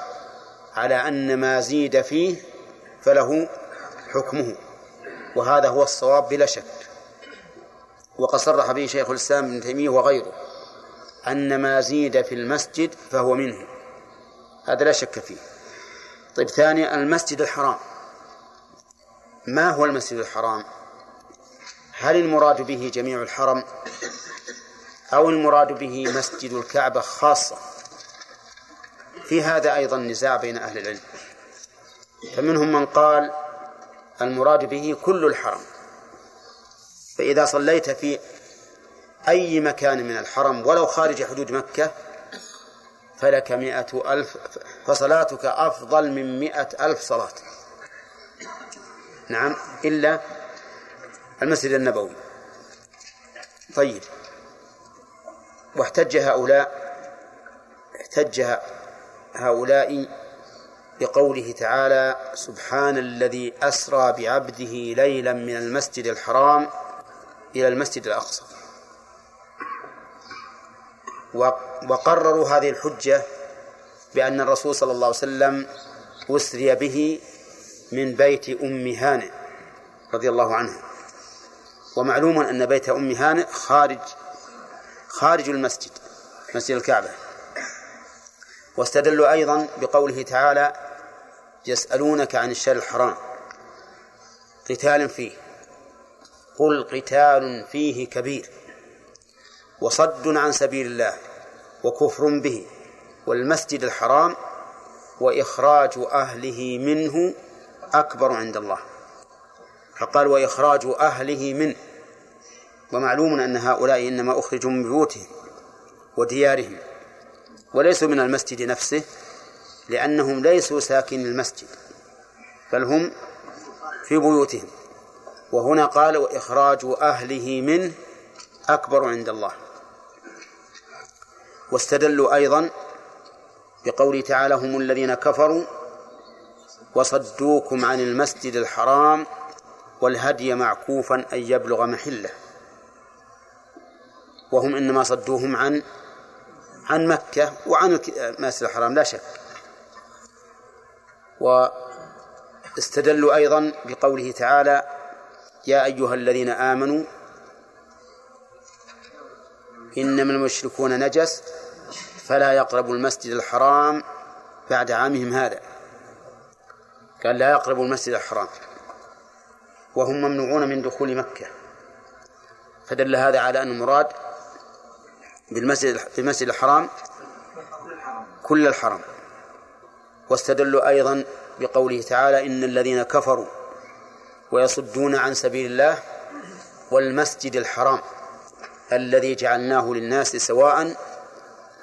A: على أن ما زيد فيه فله حكمه. وهذا هو الصواب بلا شك. وقد صرح به شيخ الإسلام ابن تيمية وغيره أن ما زيد في المسجد فهو منه. هذا لا شك فيه. طيب ثانيا المسجد الحرام. ما هو المسجد الحرام؟ هل المراد به جميع الحرم أو المراد به مسجد الكعبة خاصة؟ في هذا أيضا نزاع بين أهل العلم. فمنهم من قال المراد به كل الحرم. فإذا صليت في أي مكان من الحرم ولو خارج حدود مكة فلك مئة ألف فصلاتك أفضل من مئة ألف صلاة. نعم إلا المسجد النبوي. طيب. واحتج هؤلاء احتج هؤلاء بقوله تعالى سبحان الذي أسرى بعبده ليلا من المسجد الحرام إلى المسجد الأقصى. وقرروا هذه الحجة بأن الرسول صلى الله عليه وسلم أسري به من بيت أم هانئ رضي الله عنها. ومعلوم أن بيت أم هانئ خارج خارج المسجد مسجد الكعبة. واستدلوا أيضا بقوله تعالى يسألونك عن الشهر الحرام قتال فيه. قل قتال فيه كبير وصد عن سبيل الله وكفر به والمسجد الحرام وإخراج أهله منه أكبر عند الله. فقال وإخراج أهله منه. ومعلوم أن هؤلاء إنما أخرجوا من بيوتهم وديارهم وليسوا من المسجد نفسه لأنهم ليسوا ساكن المسجد بل هم في بيوتهم. وهنا قال وإخراج أهله منه أكبر عند الله. واستدلوا أيضا بقوله تعالى هم الذين كفروا وصدوكم عن المسجد الحرام والهدي معكوفا أن يبلغ محلة. وهم إنما صدوهم عن عن مكة وعن المسجد الحرام لا شك. واستدلوا أيضا بقوله تعالى يا أيها الذين آمنوا إنما المشركون نجس فلا يقربوا المسجد الحرام بعد عامهم هذا. قال لا يقربوا المسجد الحرام. وهم ممنوعون من دخول مكة. فدل هذا على أن المراد بالمسجد بالمسجد الحرام كل الحرم واستدلوا أيضا بقوله تعالى إن الذين كفروا ويصدون عن سبيل الله والمسجد الحرام الذي جعلناه للناس سواء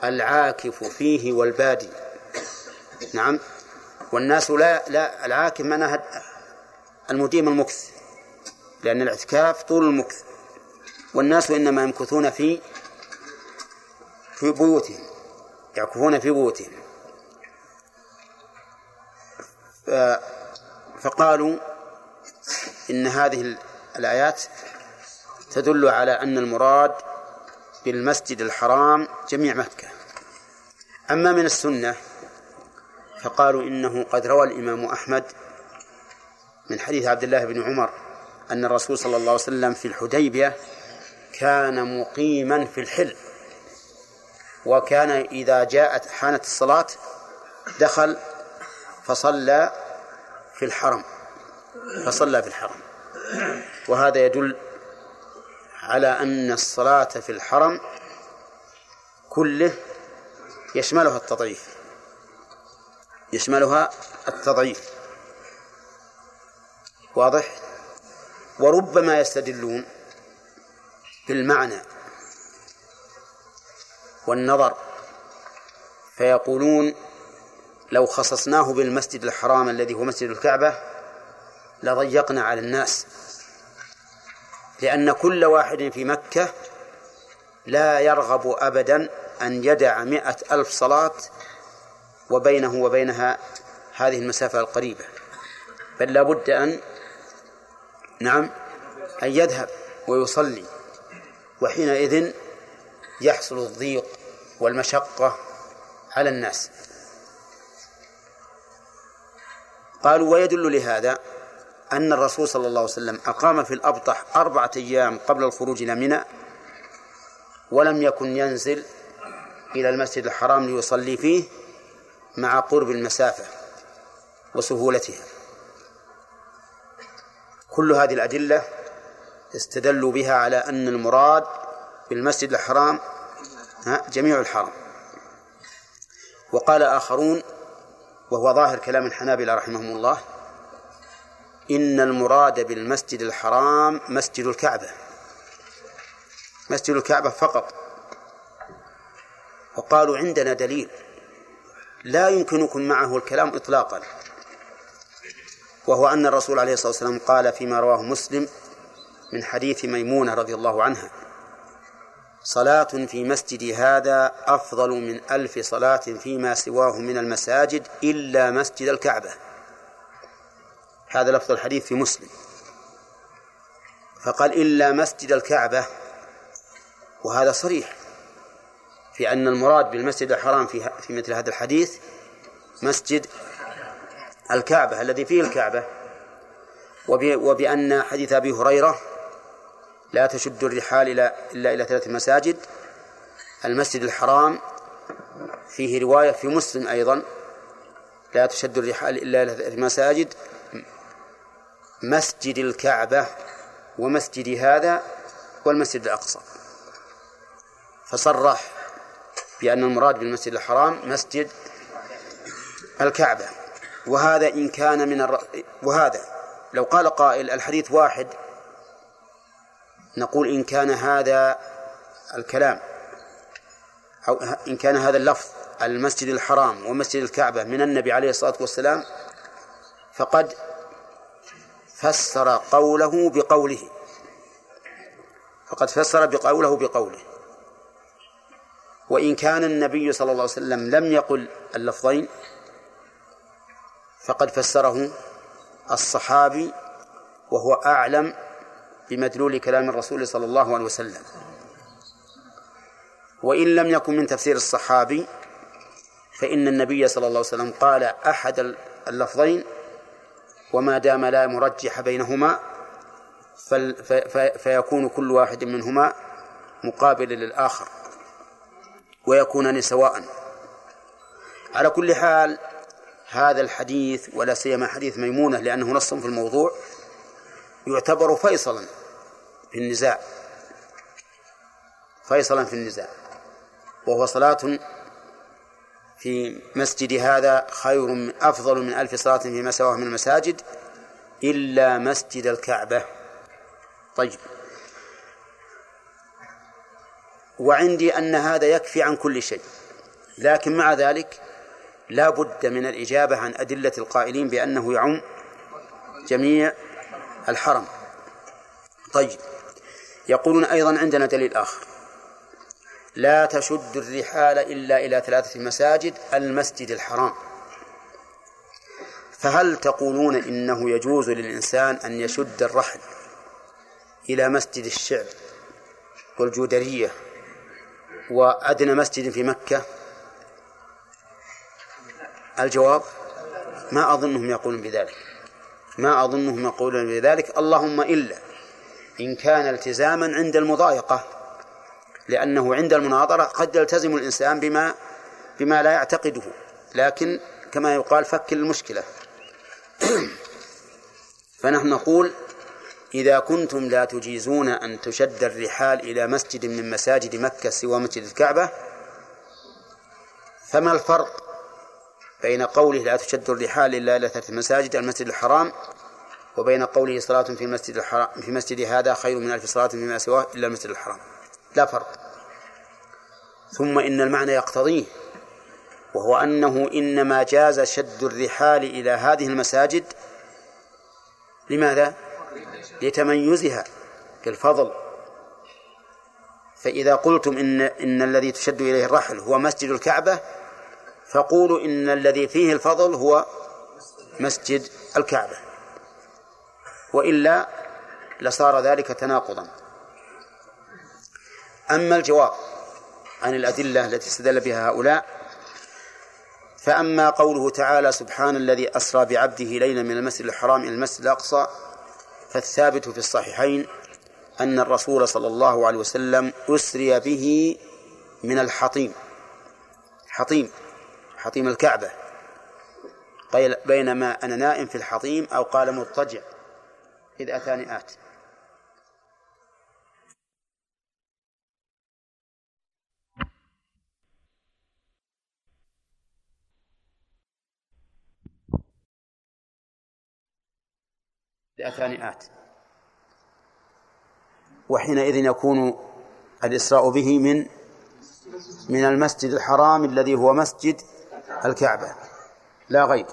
A: العاكف فيه والبادي. نعم. والناس لا لا العاكف معناها المديم المكث لأن الاعتكاف طول المكث. والناس إنما يمكثون في في بيوتهم يعكفون في بيوتهم. فقالوا إن هذه الآيات تدل على أن المراد بالمسجد الحرام جميع مكة. أما من السنة فقالوا إنه قد روى الإمام أحمد من حديث عبد الله بن عمر أن الرسول صلى الله عليه وسلم في الحديبية كان مقيما في الحل وكان إذا جاءت حانت الصلاة دخل فصلى في الحرم. فصلى في الحرم. وهذا يدل على أن الصلاة في الحرم كله يشملها التضعيف. يشملها التضعيف. واضح؟ وربما يستدلون بالمعنى والنظر فيقولون لو خصصناه بالمسجد الحرام الذي هو مسجد الكعبة لضيقنا على الناس. لأن كل واحد في مكة لا يرغب أبدا أن يدع مئة ألف صلاة وبينه وبينها هذه المسافة القريبة. بل لا بد أن نعم أن يذهب ويصلي وحينئذ يحصل الضيق والمشقة على الناس. قالوا ويدل لهذا أن الرسول صلى الله عليه وسلم أقام في الأبطح أربعة أيام قبل الخروج إلى منى ولم يكن ينزل إلى المسجد الحرام ليصلي فيه مع قرب المسافة وسهولتها. كل هذه الأدلة استدلوا بها على أن المراد بالمسجد الحرام جميع الحرم. وقال آخرون وهو ظاهر كلام الحنابلة رحمهم الله إن المراد بالمسجد الحرام مسجد الكعبة. مسجد الكعبة فقط. وقالوا عندنا دليل. لا يمكنكم معه الكلام إطلاقا. وهو أن الرسول عليه الصلاة والسلام قال فيما رواه مسلم من حديث ميمونة رضي الله عنها صلاة في مسجد هذا أفضل من ألف صلاة فيما سواه من المساجد إلا مسجد الكعبة. هذا لفظ الحديث في مسلم. فقال إلا مسجد الكعبة وهذا صريح في أن المراد بالمسجد الحرام في في مثل هذا الحديث مسجد الكعبة الذي فيه الكعبة. وبأن حديث أبي هريرة لا تشد الرحال إلى إلا إلى ثلاث مساجد. المسجد الحرام فيه رواية في مسلم أيضا لا تشد الرحال إلا إلى ثلاث مساجد. مسجد الكعبة ومسجد هذا والمسجد الأقصى. فصرح بأن المراد بالمسجد الحرام مسجد الكعبة. وهذا إن كان من الر... وهذا لو قال قائل الحديث واحد نقول إن كان هذا الكلام أو إن كان هذا اللفظ المسجد الحرام ومسجد الكعبة من النبي عليه الصلاة والسلام فقد فسر قوله بقوله. فقد فسر بقوله بقوله. وإن كان النبي صلى الله عليه وسلم لم يقل اللفظين فقد فسره الصحابي وهو أعلم بمدلول كلام الرسول صلى الله عليه وسلم. وإن لم يكن من تفسير الصحابي فإن النبي صلى الله عليه وسلم قال أحد اللفظين وما دام لا مرجح بينهما فيكون كل واحد منهما مقابل للآخر ويكونان سواء على كل حال هذا الحديث ولا سيما حديث ميمونة لأنه نص في الموضوع يعتبر فيصلا في النزاع. فيصلا في النزاع. وهو صلاة في مسجد هذا خير من أفضل من ألف صلاة فيما سواه من المساجد إلا مسجد الكعبة. طيب. وعندي أن هذا يكفي عن كل شيء لكن مع ذلك لا بد من الإجابة عن أدلة القائلين بأنه يعم جميع الحرم. طيب. يقولون أيضا عندنا دليل آخر. لا تشد الرحال إلا إلى ثلاثة مساجد المسجد الحرام. فهل تقولون إنه يجوز للإنسان أن يشد الرحل إلى مسجد الشعب والجودرية وأدنى مسجد في مكة؟ الجواب ما أظنهم يقولون بذلك. ما أظنهم يقولون بذلك. اللهم إلا إن كان التزاما عند المضايقة. لأنه عند المناظرة قد يلتزم الإنسان بما بما لا يعتقده. لكن كما يقال فك المشكلة. فنحن نقول إذا كنتم لا تجيزون أن تشد الرحال إلى مسجد من مساجد مكة سوى مسجد الكعبة فما الفرق بين قوله لا تشد الرحال إلا إلى ثلاث مساجد؟ المسجد الحرام وبين قوله صلاة في المسجد الحرام في مسجد هذا خير من ألف صلاة فيما سواه إلا المسجد الحرام. لا فرق. ثم إن المعنى يقتضيه وهو أنه إنما جاز شد الرحال إلى هذه المساجد لماذا؟ لتميزها بالفضل فإذا قلتم إن إن الذي تشد إليه الرحل هو مسجد الكعبة فقولوا إن الذي فيه الفضل هو مسجد الكعبة. وإلا لصار ذلك تناقضا. أما الجواب عن الأدلة التي استدل بها هؤلاء فأما قوله تعالى سبحان الذي أسرى بعبده ليلا من المسجد الحرام إلى المسجد الأقصى فالثابت في الصحيحين أن الرسول صلى الله عليه وسلم أسري به من الحطيم حطيم حطيم الكعبة بينما أنا نائم في الحطيم أو قال مضطجع إذ أتاني آت. لأتاني آت وحينئذ يكون الإسراء به من من المسجد الحرام الذي هو مسجد الكعبة. لا غير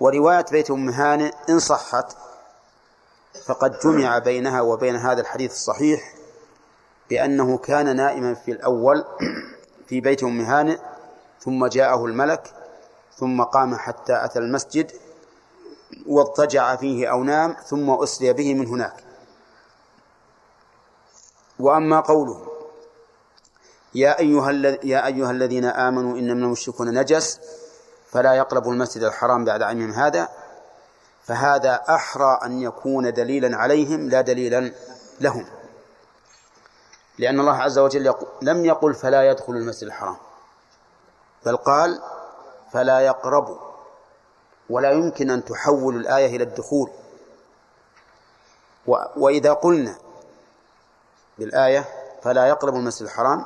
A: ورواية بيت أم هانئ إن صحت فقد جمع بينها وبين هذا الحديث الصحيح بأنه كان نائما في الأول في بيت أم هانئ ثم جاءه الملك ثم قام حتى أتى المسجد واضطجع فيه أو نام ثم أسري به من هناك. وأما قوله يا أيها يا أيها الذين آمنوا إن من المشركون نجس فلا يقربوا المسجد الحرام بعد عامهم هذا فهذا أحرى أن يكون دليلا عليهم لا دليلا لهم. لأن الله عز وجل لم يقل فلا يدخل المسجد الحرام بل قال فلا يقربوا ولا يمكن أن تحول الآية إلى الدخول. وإذا قلنا بالآية فلا يقرب المسجد الحرام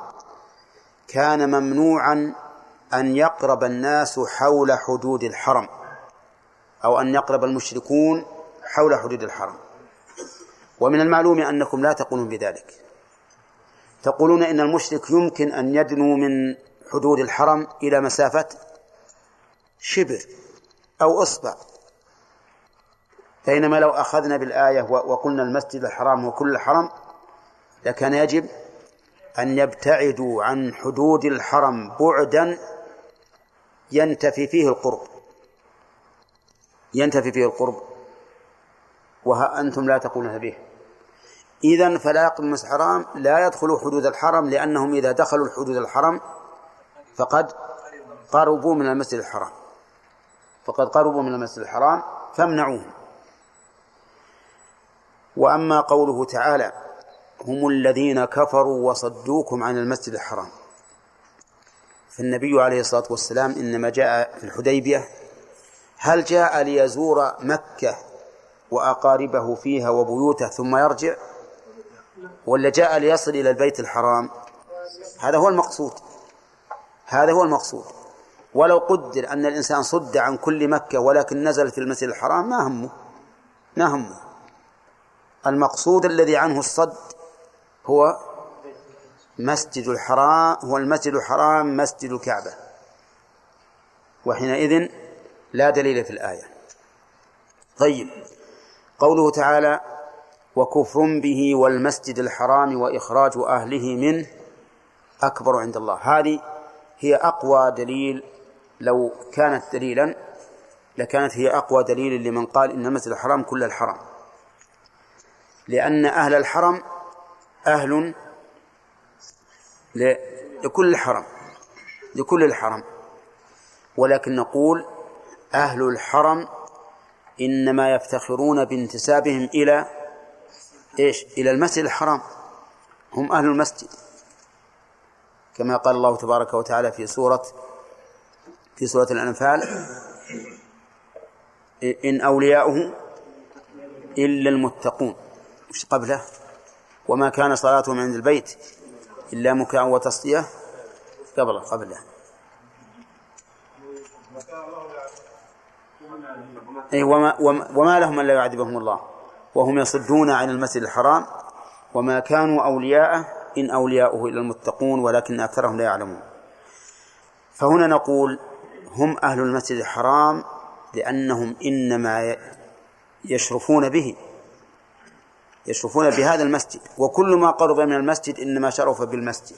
A: كان ممنوعا أن يقرب الناس حول حدود الحرم أو أن يقرب المشركون حول حدود الحرم. ومن المعلوم أنكم لا تقولون بذلك. تقولون إن المشرك يمكن أن يدنو من حدود الحرم إلى مسافة شبر. أو إصبع. بينما لو أخذنا بالآية وقلنا المسجد الحرام وكل الحرم لكان يجب أن يبتعدوا عن حدود الحرم بعدا ينتفي فيه القرب. ينتفي فيه القرب. وها أنتم لا تقولون به. إذا فلا المسجد الحرام لا يدخلوا حدود الحرم لأنهم إذا دخلوا حدود الحرم فقد قربوا من المسجد الحرام. فقد قربوا من المسجد الحرام فامنعوهم. وأما قوله تعالى هم الذين كفروا وصدوكم عن المسجد الحرام فالنبي عليه الصلاة والسلام إنما جاء في الحديبية هل جاء ليزور مكة وأقاربه فيها وبيوته ثم يرجع؟ ولا جاء ليصل إلى البيت الحرام؟ هذا هو المقصود. هذا هو المقصود. ولو قدر أن الإنسان صد عن كل مكة ولكن نزل في المسجد الحرام ما همه ما همه. المقصود الذي عنه الصد هو مسجد الحرام هو المسجد الحرام مسجد الكعبة. وحينئذ لا دليل في الآية. طيب قوله تعالى وكفر به والمسجد الحرام وإخراج أهله منه أكبر عند الله. هذه هي أقوى دليل لو كانت دليلا لكانت هي أقوى دليل لمن قال إن المسجد الحرام كل الحرم لأن أهل الحرم أهل لكل الحرم لكل الحرم. ولكن نقول أهل الحرم إنما يفتخرون بانتسابهم إلى إيش؟ إلى المسجد الحرام. هم أهل المسجد. كما قال الله تبارك وتعالى في سورة في سورة الأنفال. إن أولياؤه إلا المتقون. وش قبله؟ وما كان صلاتهم عند البيت إلا مكاء وتصدية. قبله قبله. أي وما, وما, وما لهم ألا يعذبهم الله. وهم يصدون عن المسجد الحرام. وما كانوا أولياءه إن أولياؤه إلا المتقون ولكن أكثرهم لا يعلمون. فهنا نقول هم أهل المسجد الحرام لأنهم إنما يشرفون به يشرفون بهذا المسجد. وكل ما قرب من المسجد إنما شرف بالمسجد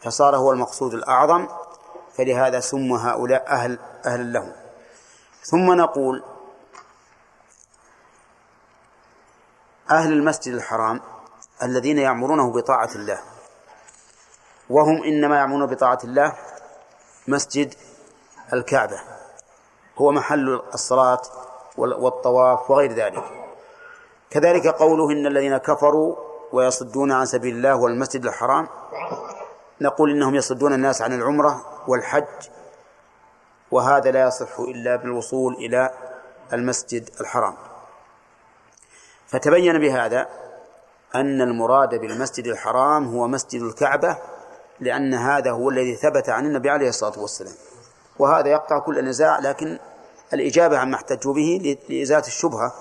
A: فصار هو المقصود الأعظم فلهذا سموا هؤلاء أهل أهل له. ثم نقول أهل المسجد الحرام الذين يعمرونه بطاعة الله وهم إنما يعمرون بطاعة الله مسجد الكعبة. هو محل الصلاة والطواف وغير ذلك. كذلك قوله إن الذين كفروا ويصدون عن سبيل الله والمسجد الحرام. نقول إنهم يصدون الناس عن العمرة والحج وهذا لا يصح إلا بالوصول إلى المسجد الحرام. فتبين بهذا أن المراد بالمسجد الحرام هو مسجد الكعبة لأن هذا هو الذي ثبت عن النبي عليه الصلاة والسلام. وهذا يقطع كل نزاع لكن الإجابة عما احتجوا به لإزالة الشبهة.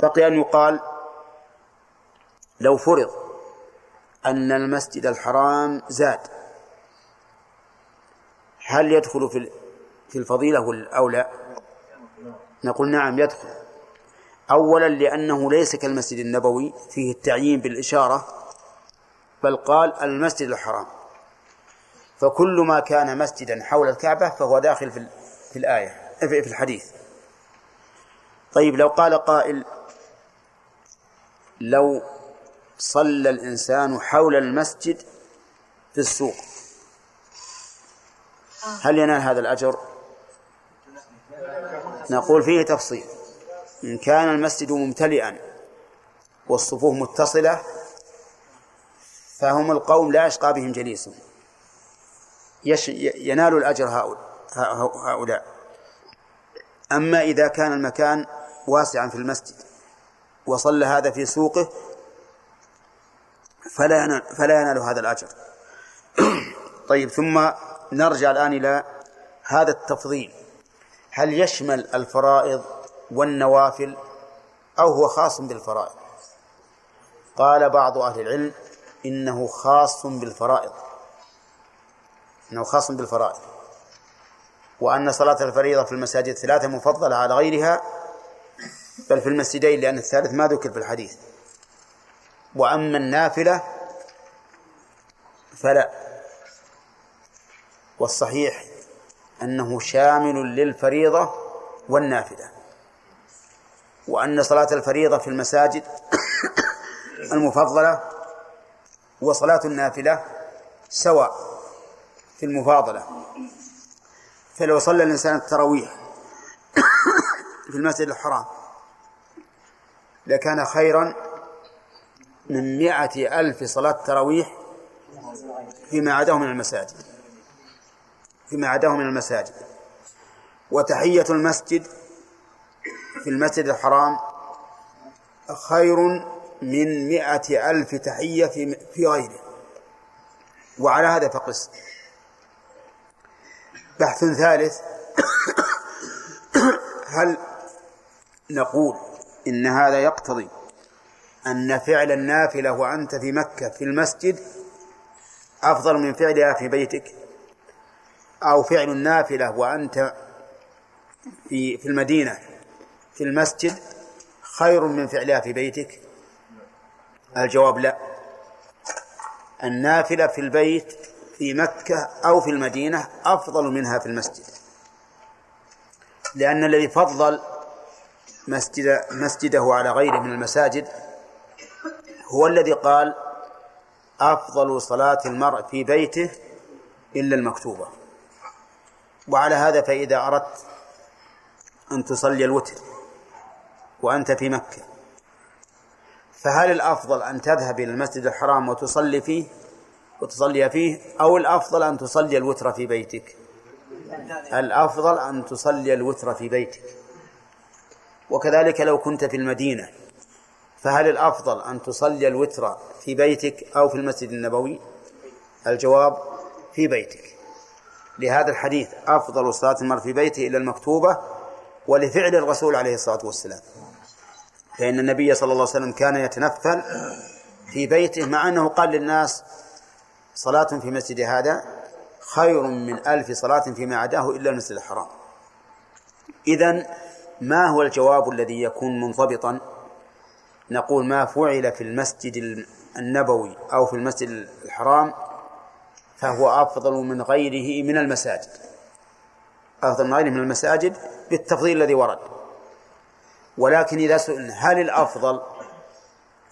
A: بقي أن يقال لو فرض أن المسجد الحرام زاد هل يدخل في في الفضيلة أو لا؟ نقول نعم يدخل. أولا لأنه ليس كالمسجد النبوي فيه التعيين بالإشارة بل قال المسجد الحرام. فكل ما كان مسجدا حول الكعبة فهو داخل في, في الآية في الحديث. طيب لو قال قائل لو صلى الإنسان حول المسجد في السوق هل ينال هذا الأجر؟ نقول فيه تفصيل. إن كان المسجد ممتلئا والصفوف متصلة فهم القوم لا يشقى بهم جليسهم. ينال الأجر هؤلاء. أما إذا كان المكان واسعا في المسجد وصلى هذا في سوقه فلا ينال, فلا ينال هذا الأجر. طيب ثم نرجع الآن إلى هذا التفضيل. هل يشمل الفرائض والنوافل أو هو خاص بالفرائض؟ قال بعض أهل العلم إنه خاص بالفرائض. إنه خاص بالفرائض. وأن صلاة الفريضة في المساجد الثلاثة مفضلة على غيرها بل في المسجدين لأن الثالث ما ذكر في الحديث. وأما النافلة فلا. والصحيح أنه شامل للفريضة والنافلة. وأن صلاة الفريضة في المساجد المفضلة وصلاة النافلة سواء في المفاضلة. فلو صلى الإنسان التراويح في المسجد الحرام لكان خيرا من مائة ألف صلاة تراويح فيما عداه من المساجد. فيما عداه من المساجد. وتحية المسجد في المسجد الحرام خير من مائة ألف تحية في, في غيره. وعلى هذا فقس بحث ثالث. هل نقول إن هذا يقتضي أن فعل النافلة وأنت في مكة في المسجد أفضل من فعلها في بيتك؟ أو فعل النافلة وأنت في في المدينة في المسجد خير من فعلها في بيتك؟ الجواب لا. النافلة في البيت في مكة أو في المدينة أفضل منها في المسجد. لأن الذي فضل مسجد مسجده على غيره من المساجد هو الذي قال أفضل صلاة المرء في بيته إلا المكتوبة. وعلى هذا فإذا أردت أن تصلي الوتر وأنت في مكة فهل الأفضل أن تذهب إلى المسجد الحرام وتصلي فيه وتصلي فيه أو الأفضل أن تصلي الوتر في بيتك؟ الأفضل أن تصلي الوتر في بيتك. وكذلك لو كنت في المدينة فهل الأفضل أن تصلي الوتر في بيتك أو في المسجد النبوي؟ الجواب في بيتك. لهذا الحديث أفضل صلاة المرء في بيته إلى المكتوبة ولفعل الرسول عليه الصلاة والسلام. فإن النبي صلى الله عليه وسلم كان يتنفل في بيته مع أنه قال للناس صلاة في مسجد هذا خير من ألف صلاة فيما عداه إلا المسجد الحرام. إذن ما هو الجواب الذي يكون منضبطا؟ نقول ما فعل في المسجد النبوي أو في المسجد الحرام فهو أفضل من غيره من المساجد. أفضل من غيره من المساجد بالتفضيل الذي ورد. ولكن إذا سئلنا هل الأفضل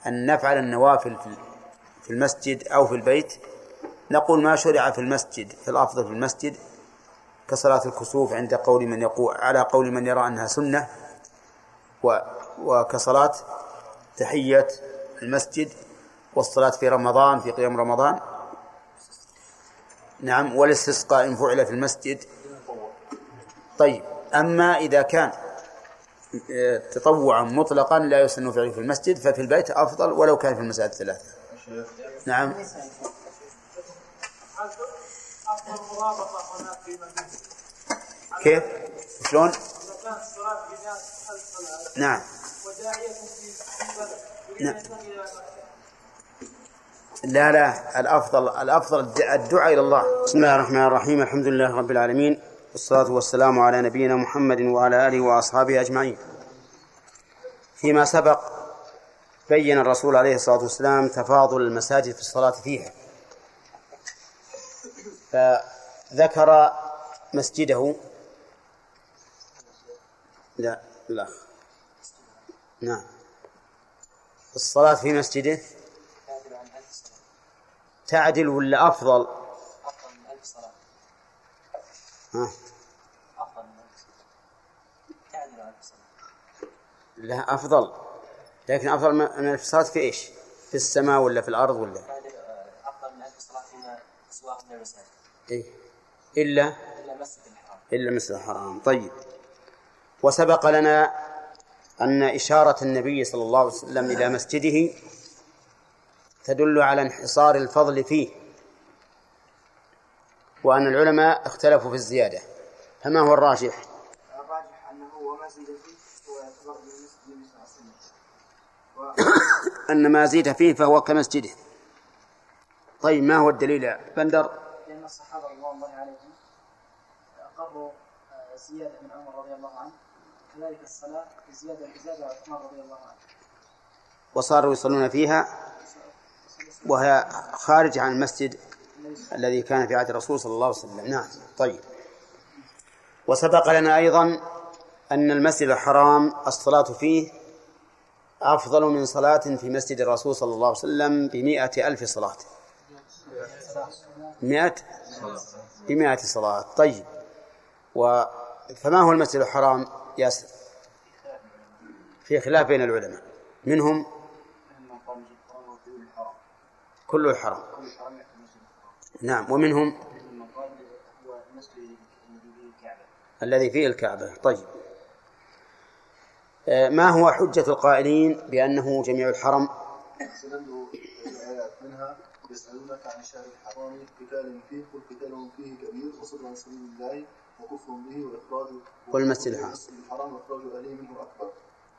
A: أن نفعل النوافل في المسجد أو في البيت؟ نقول ما شرع في المسجد في الأفضل في المسجد كصلاة الكسوف عند قول من يقول على قول من يرى أنها سنة وكصلاة تحية المسجد والصلاة في رمضان في قيام رمضان. نعم والاستسقاء إن فعل في المسجد. طيب أما إذا كان تطوعا مطلقا لا يسن فعله في المسجد ففي البيت أفضل ولو كان في المساجد الثلاثة نعم. كيف؟ شلون؟ نعم. نعم. لا لا الأفضل الأفضل الدعاء إلى الله. بسم الله الرحمن الرحيم. الحمد لله رب العالمين. والصلاة والسلام على نبينا محمد وعلى آله وأصحابه أجمعين. فيما سبق بين الرسول عليه الصلاة والسلام تفاضل المساجد في الصلاة فيها. فذكر مسجده. لا لا. نعم. الصلاة في مسجده تعدل ولا أفضل؟ أفضل من ألف صلاة. ها أفضل من ألف صلاة تعدل ألف صلاة لا أفضل. لكن أفضل من ألف صلاة في إيش؟ في السماء ولا في الأرض ولا؟ أفضل من ألف صلاة فيما سواه من المساجد إيه. إلا؟ إلا مسجد الحرام. إلا مسجد الحرام. طيب. وسبق لنا أن إشارة النبي صلى الله عليه وسلم إلى مسجده تدل على انحصار الفضل فيه وأن العلماء اختلفوا في الزيادة. فما هو؟ الراجح أنه وما زيد فيه هو يعتبر من أن ما زيد فيه فهو كمسجده. طيب ما هو الدليل يا بندر؟ لأن الصحابة رضوان الله عليهم أقروا زيادة من عمر رضي الله عنه. كذلك الصلاة زيادة زيادة عثمان رضي الله عنه. وصاروا يصلون فيها وهي خارج عن المسجد الذي كان في عهد الرسول صلى الله عليه وسلم. نعم طيب. وسبق لنا أيضا أن المسجد الحرام الصلاة فيه أفضل من صلاة في مسجد الرسول صلى الله عليه وسلم بمائة ألف صلاة. مائة بمائة صلاة. طيب. و فما هو المسجد الحرام ياسر؟ في خلاف بين العلماء. منهم كل الحرام. نعم. ومنهم الذي فيه الكعبة. طيب. ما هو حجة القائلين بأنه جميع الحرم؟
D: منها يسألونك عن الشهر الحرام قتال فيه قل قتال فيه كبير وصد عن سبيل الله وكفر به وإخراج
A: والمسجد الحرام
D: الحرام وإخراج أهله منه أكبر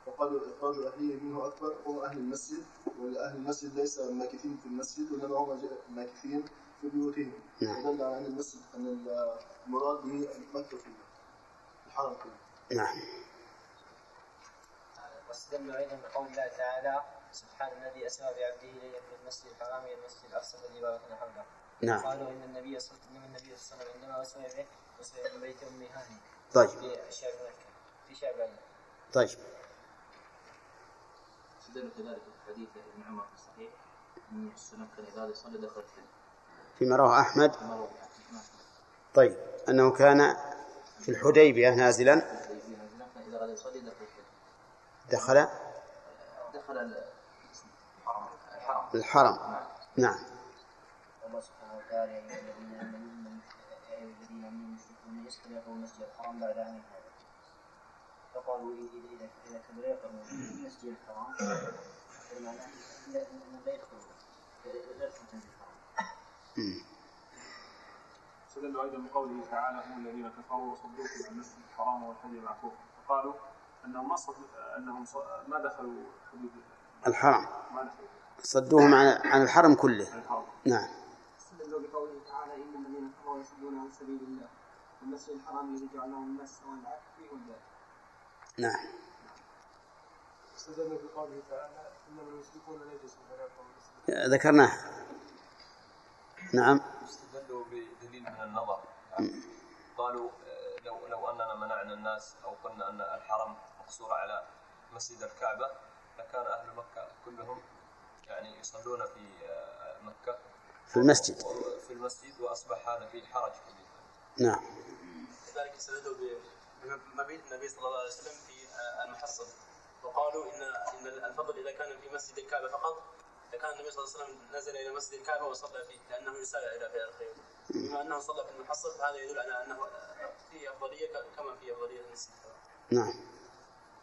D: فقالوا إخراج أهله منه أكبر هم أهل المسجد وأهل المسجد ليس ماكثين في المسجد وإنما هم ماكثين في بيوتهم
A: نعم.
D: ودل على أن المسجد أن المراد به مكة الحرم فيه
A: نعم.
E: واستدلوا أيضا بقول الله تعالى سبحان الذي أسرى بعبده ليلا من المسجد الحرام إلى المسجد الأقصى الذي باركنا حوله.
A: نعم.
E: قالوا إن النبي صلى إن النبي صلى الله عليه وسلم عندما اسري به اسري من بيت أم هاني.
A: طيب.
E: في شعب مكة. في شعب
A: طيب.
F: استدل كذلك حديث ابن عمر في الصحيح. ان السلام كان اذا صلى دخل الجنه
A: فيما رواه
F: روى
A: طيب. أنه كان في الحديبية نازلا.
F: اذا اراد يصلي دخل
A: دخل
F: دخل ال- الحرم. الحرم
A: نعم.
E: الله سبحانه وتعالى يا ايها الذين ايها الذين آمنوا المشركون يسكنوا المسجد الحرام بعد عام هذا. فقالوا إذا اذا كانوا لا يقربون من المسجد الحرام فالمعنى لا انهم لا يدخلون لا يدخلون الحرام.
G: استدلوا أيضا بقوله تعالى هم الذين كفروا وصدوكم عن المسجد الحرام والحج معكوف فقالوا انهم ما. انهم. ما دخلوا حدود
A: الحرم.
G: ما دخلوا.
A: صدوهم عن عن الحرم كله.
G: الحرم.
A: نعم.
C: استدلوا بقوله تعالى إن الذين كفروا يصدون عن سبيل الله والمسجد الحرام الذي جعلناه الناس سواء فيه والباب
A: نعم.
C: استدلوا بقوله تعالى انما المشركون نجس
A: ذكرناه. نعم.
H: استدلوا بدليل من النظر. قالوا لو لو أننا منعنا الناس أو قلنا أن الحرم مقصور على مسجد الكعبة لكان أهل مكة كلهم يعني يصلون في آه، مكة.
A: في المسجد.
H: في المسجد وأصبح هذا فيه حرج كبير.
A: نعم.
I: كذلك استدلوا بمبيت النبي صلى الله عليه وسلم في آه، المحصن وقالوا إن إن الفضل إذا كان في مسجد الكعبة فقط لكان النبي صلى الله عليه وسلم نزل إلى مسجد الكعبة وصلى فيه لأنه يسارع إلى فعل الخير بما أنه صلى في المحصن فهذا يدل على أنه فيه أفضلية كما في أفضلية المسجد الحرام.
A: نعم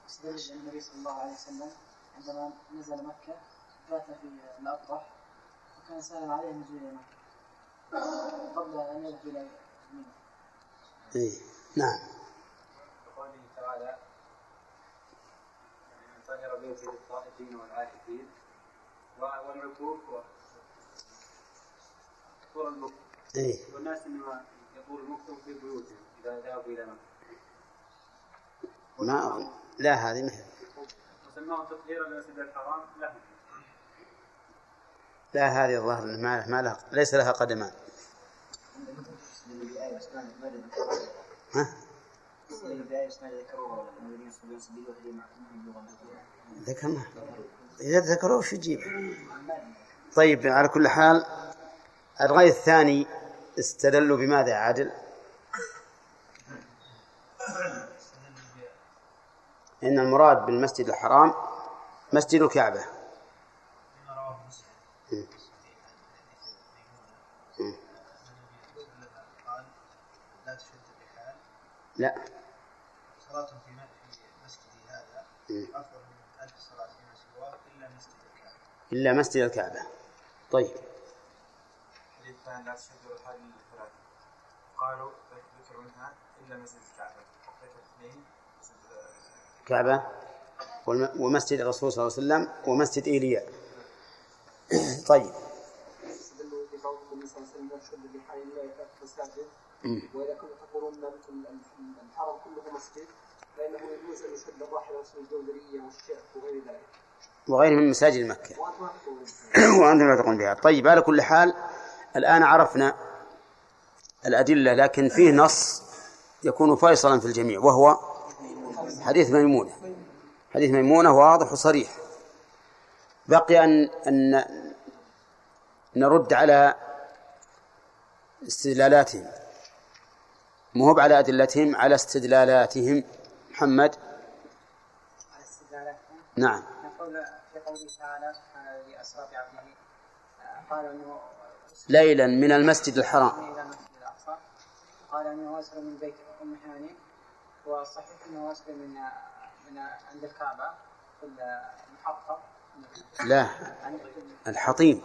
J: استدل النبي صلى الله عليه وسلم عندما نزل مكة بات في الأبطح وكان سالم عليه النزول إلى مكة قبل أن يذهب إلى منى
A: إيه. نعم
E: وقوله تعالى من طهر بيتي للطائفين والعاكفين والعكوف طول المكث
A: إيه.
E: والناس انما يطول مكثهم في بيوتهم اذا ذهبوا إلى مكه
A: ما أظن لا هذه ما هي.
E: وسماهم تطهيرا للمسجد الحرام لهم
A: لا هذه الظاهر ما لها- ما لها ليس لها قدمان ها ذكرنا إذا ذكروه شو يجيب؟ طيب على كل حال الرأي الثاني استدلوا بماذا عادل؟ إن المراد بالمسجد الحرام مسجد الكعبة.
B: لا تشد الرحال
A: لا
B: صلاة في م- في مسجدي هذا
A: مم.
B: أفضل من ألف صلاة فيما سواه إلا مسجد الكعبة
A: إلا مسجد الكعبة. طيب.
B: قالوا ذكر منها إلا مسجد الكعبة. ذكر اثنين مسجد
A: كعبة والم- ومسجد الرسول صلى الله عليه وسلم ومسجد إيليا. طيب.
C: وإذا كنتم تقولون الحرم كله مسجد فإنه يجوز أن يشد الراحله مثل الجوزريه والشعب وغير ذلك.
A: وغيره من مساجد مكة. وأنتم لا تقولون بها. طيب على كل حال الآن عرفنا الأدلة لكن فيه نص يكون فيصلا في الجميع وهو حديث ميمونة. حديث ميمونة واضح وصريح. بقي أن أن نرد على استدلالاتهم. مو هو على أدلتهم على استدلالاتهم. محمد؟
J: على استدلالاتهم؟
A: نعم.
J: قوله تعالى سبحان الذي اسرى بعبده قال انه
A: ليلا من المسجد الحرام.
J: إلى المسجد الأقصى. قال أنه اسرى من بيت أم هاني والصحيح أنه اسرى من من عند الكعبة في المحطة.
A: لا الحطيم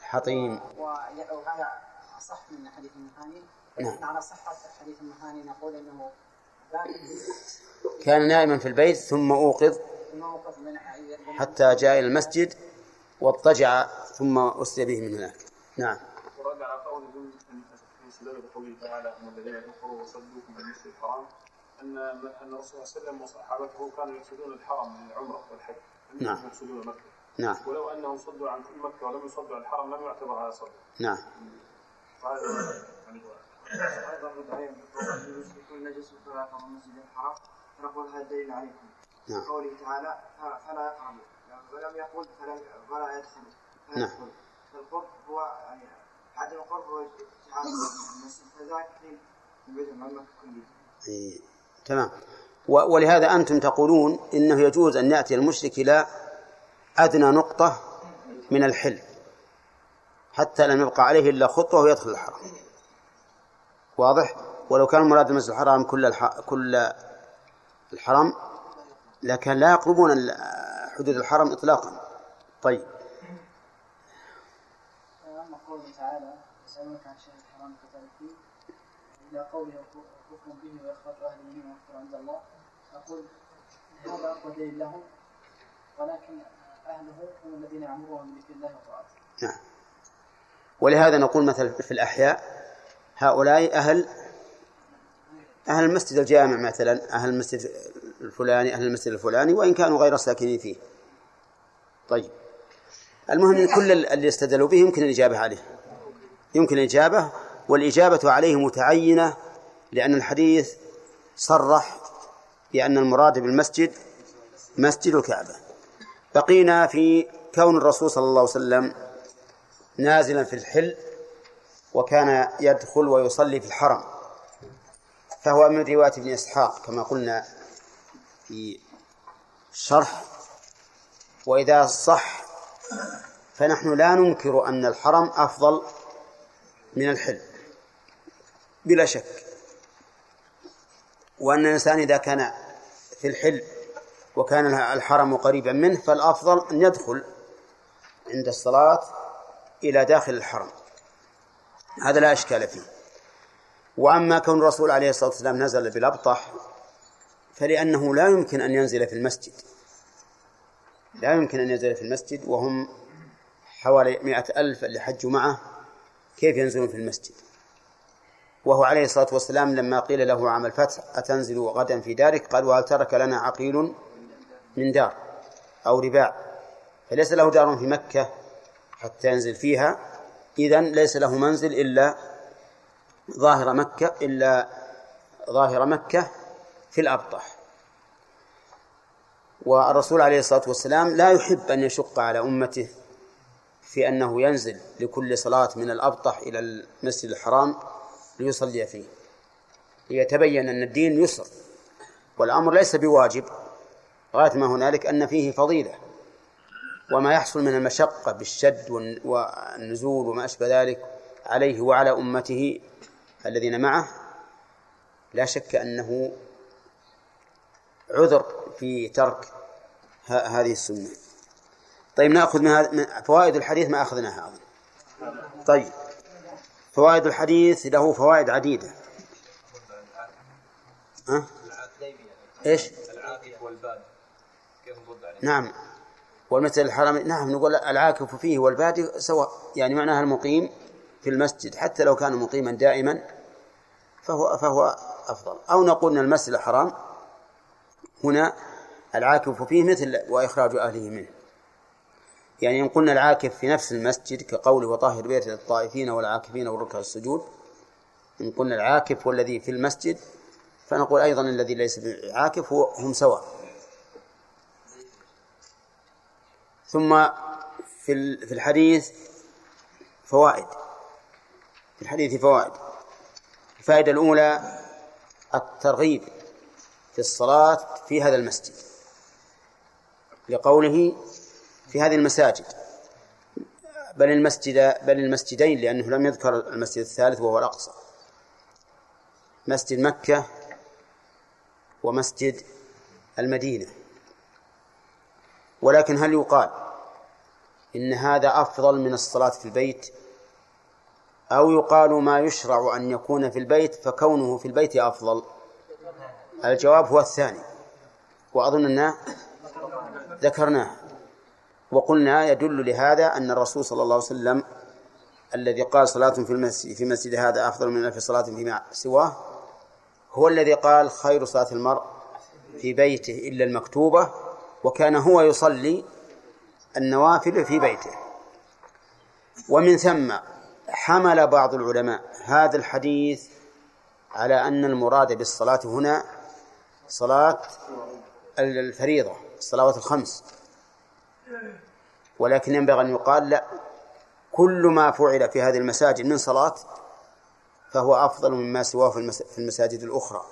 A: الحطيم
J: وهذا أصح من حديث المهاني
A: نعم.
J: ولكن على صحة حديث المهاني نقول أنه ذاك
A: كان نائما في البيت ثم أوقظ.
J: من
A: حتى جاء إلى المسجد واضطجع ثم أسري به من هناك. نعم.
G: ورد على في بقوله تعالى هم الذين كفروا وصدوكم عن المسجد الحرام أن أن الرسول صلى الله عليه وسلم وصحابته كانوا يقصدون الحرم من العمرة والحج.
A: نعم.
G: يقصدون مكة.
A: نعم.
G: ولو أنهم صدوا عن كل مكة ولم يصدوا عن الحرم لم يعتبر هذا صد
A: نعم.
G: وهذا يعني
E: أيضا رد عليهم المشركون نجس يقربوا المسجد الحرام. فنقول هذا دليل عليكم.
A: نعم.
E: قوله تعالى فلا يقربوا ولم يقل فلا ولا يدخلوا فلا
A: نعم.
E: يدخلوا فالقرب هو يعني عدم القرب هو اتحاد المسجد فذاك يبعدهم عن كلها
A: إيه. تمام. ولهذا أنتم تقولون إنه يجوز أن يأتي المشرك إلى أدنى نقطة من الحل. حتى لم يبقى عليه إلا خطوة ويدخل الحرم. واضح؟ ولو كان مراد المسجد الحرام كل الح... كل الحرم لكن لا يقربون حدود الحرم إطلاقا. طيب.
J: اما قوله تعالى يسألونك عن الشهر الحرام قتال فيه إلى قوله كفر به واخراج اهله منه وأكثر عند الله. أقول هذا اقوى دليل لهم ولكن أهله هم الذين يامرون بذكر الله وطاعته.
A: نعم. ولهذا نقول مثلا في الأحياء هؤلاء أهل أهل المسجد الجامع مثلا أهل المسجد الفلاني أهل المسجد الفلاني وإن كانوا غير ساكنين فيه. طيب. المهم أن كل اللي استدلوا به يمكن الإجابة عليه. يمكن الإجابة والإجابة عليه متعينة لأن الحديث صرح بأن المراد بالمسجد مسجد الكعبة. بقينا في كون الرسول صلى الله عليه وسلم نازلا في الحل وكان يدخل ويصلي في الحرم. فهو من رواية ابن إسحاق كما قلنا في الشرح وإذا صح فنحن لا ننكر أن الحرم أفضل من الحل بلا شك. وأن الإنسان إذا كان في الحل وكان الحرم قريبا منه فالأفضل أن يدخل عند الصلاة إلى داخل الحرم. هذا لا إشكال فيه. وأما كون الرسول عليه الصلاة والسلام نزل بالأبطح فلأنه لا يمكن أن ينزل في المسجد. لا يمكن أن ينزل في المسجد وهم حوالي مئة ألف اللي حجوا معه. كيف ينزلون في المسجد؟ وهو عليه الصلاة والسلام لما قيل له عام الفتح أتنزل غدا في دارك؟ قال وهل ترك لنا عقيل من دار أو رباع؟ فليس له دار في مكة حتى ينزل فيها. إذن ليس له منزل إلا ظاهر مكة إلا ظاهر مكة في الأبطح. والرسول عليه الصلاة والسلام لا يحب أن يشق على أمته في أنه ينزل لكل صلاة من الأبطح إلى المسجد الحرام ليصلي فيه. ليتبين أن الدين يسر والأمر ليس بواجب غاية ما هنالك أن فيه فضيلة. وما يحصل من المشقة بالشد والنزول وما أشبه ذلك عليه وعلى أمته الذين معه لا شك أنه عذر في ترك هذه السنة. طيب نأخذ من, من فوائد الحديث ما أخذناها أظن. طيب فوائد الحديث له فوائد عديدة. ها؟
H: عليه؟
A: نعم. والمسجد الحرام نعم نقول العاكف فيه والبادي سواء يعني معناها المقيم في المسجد حتى لو كان مقيما دائما فهو فهو أفضل. أو نقول إن المسجد الحرام هنا العاكف فيه مثل وإخراج أهله منه. يعني إن قلنا العاكف في نفس المسجد كقول وطاهر بيت للطائفين والعاكفين والركع السجود إن قلنا العاكف والذي في المسجد فنقول أيضا الذي ليس بعاكف هم سواء. ثم في في الحديث فوائد. في الحديث فوائد. الفائدة الأولى الترغيب. في الصلاة في هذا المسجد. لقوله في هذه المساجد. بل المسجد بل المسجدين لأنه لم يذكر المسجد الثالث وهو الأقصى. مسجد مكة ومسجد المدينة. ولكن هل يقال إن هذا أفضل من الصلاة في البيت؟ أو يقال ما يشرع أن يكون في البيت فكونه في البيت أفضل؟ الجواب هو الثاني. وأظن أننا ذكرناه. وقلنا يدل لهذا أن الرسول صلى الله عليه وسلم الذي قال صلاة في المسجد في مسجد هذا أفضل من ألف صلاة فيما سواه هو الذي قال خير صلاة المرء في بيته إلا المكتوبة وكان هو يصلي النوافل في بيته. ومن ثم حمل بعض العلماء هذا الحديث على أن المراد بالصلاة هنا صلاة الفريضة الصلوات الخمس. ولكن ينبغي أن يقال لا كل ما فعل في هذه المساجد من صلاة فهو أفضل مما سواه في المساجد الأخرى.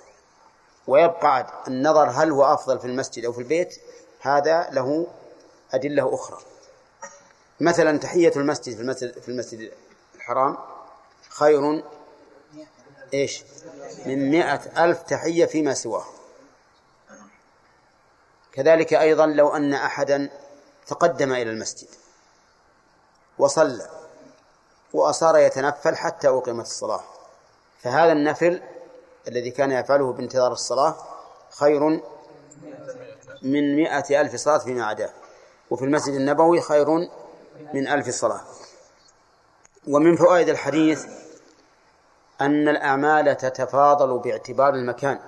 A: ويبقى النظر هل هو أفضل في المسجد أو في البيت هذا له أدلة أخرى. مثلا تحية المسجد في المسجد, في المسجد الحرام خير إيش؟ من مئة ألف تحية فيما سواه. كذلك أيضا لو أن أحدا تقدم إلى المسجد وصلى وأصار يتنفل حتى أقيمت الصلاة فهذا النفل الذي كان يفعله بانتظار الصلاة خير من مئة ألف صلاة فيما عداه وفي المسجد النبوي خير من ألف صلاة. ومن فوائد الحديث أن الأعمال تتفاضل باعتبار المكان.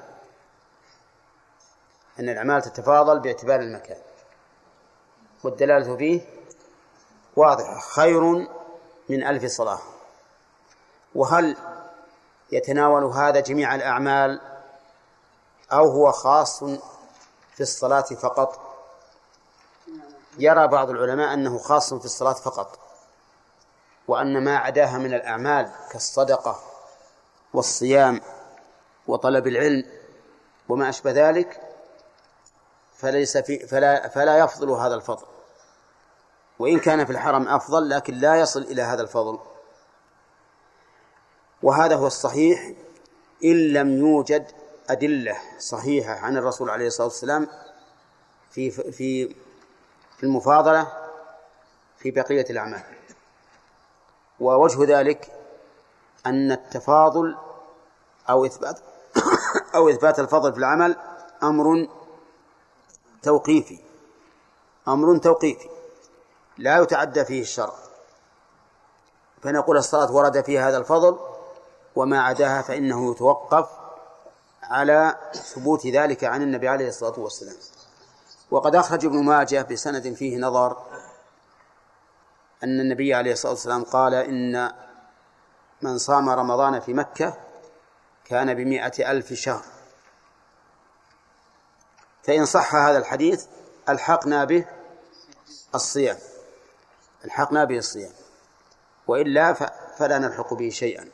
A: أن الأعمال تتفاضل باعتبار المكان. والدلالة فيه واضحة. خير من ألف صلاة. وهل يتناول هذا جميع الأعمال أو هو خاص في الصلاة فقط؟ يرى بعض العلماء أنه خاص في الصلاة فقط وأن ما عداها من الأعمال كالصدقة والصيام وطلب العلم وما أشبه ذلك فليس في فلا فلا يفضل هذا الفضل. وإن كان في الحرم أفضل لكن لا يصل إلى هذا الفضل. وهذا هو الصحيح إن لم يوجد أدلة صحيحة عن الرسول عليه الصلاة والسلام في في في المفاضلة في بقية الأعمال. ووجه ذلك أن التفاضل أو إثبات أو إثبات الفضل في العمل أمر توقيفي أمر توقيفي لا يتعدى فيه الشرع. فنقول الصلاة ورد فيها هذا الفضل وما عداها فإنه يتوقف على ثبوت ذلك عن النبي عليه الصلاة والسلام. وقد أخرج ابن ماجه بسند فيه نظر أن النبي عليه الصلاة والسلام قال إن من صام رمضان في مكة كان بمائة ألف شهر. فإن صح هذا الحديث ألحقنا به الصيام. ألحقنا به الصيام. وإلا فلا نلحق به شيئا.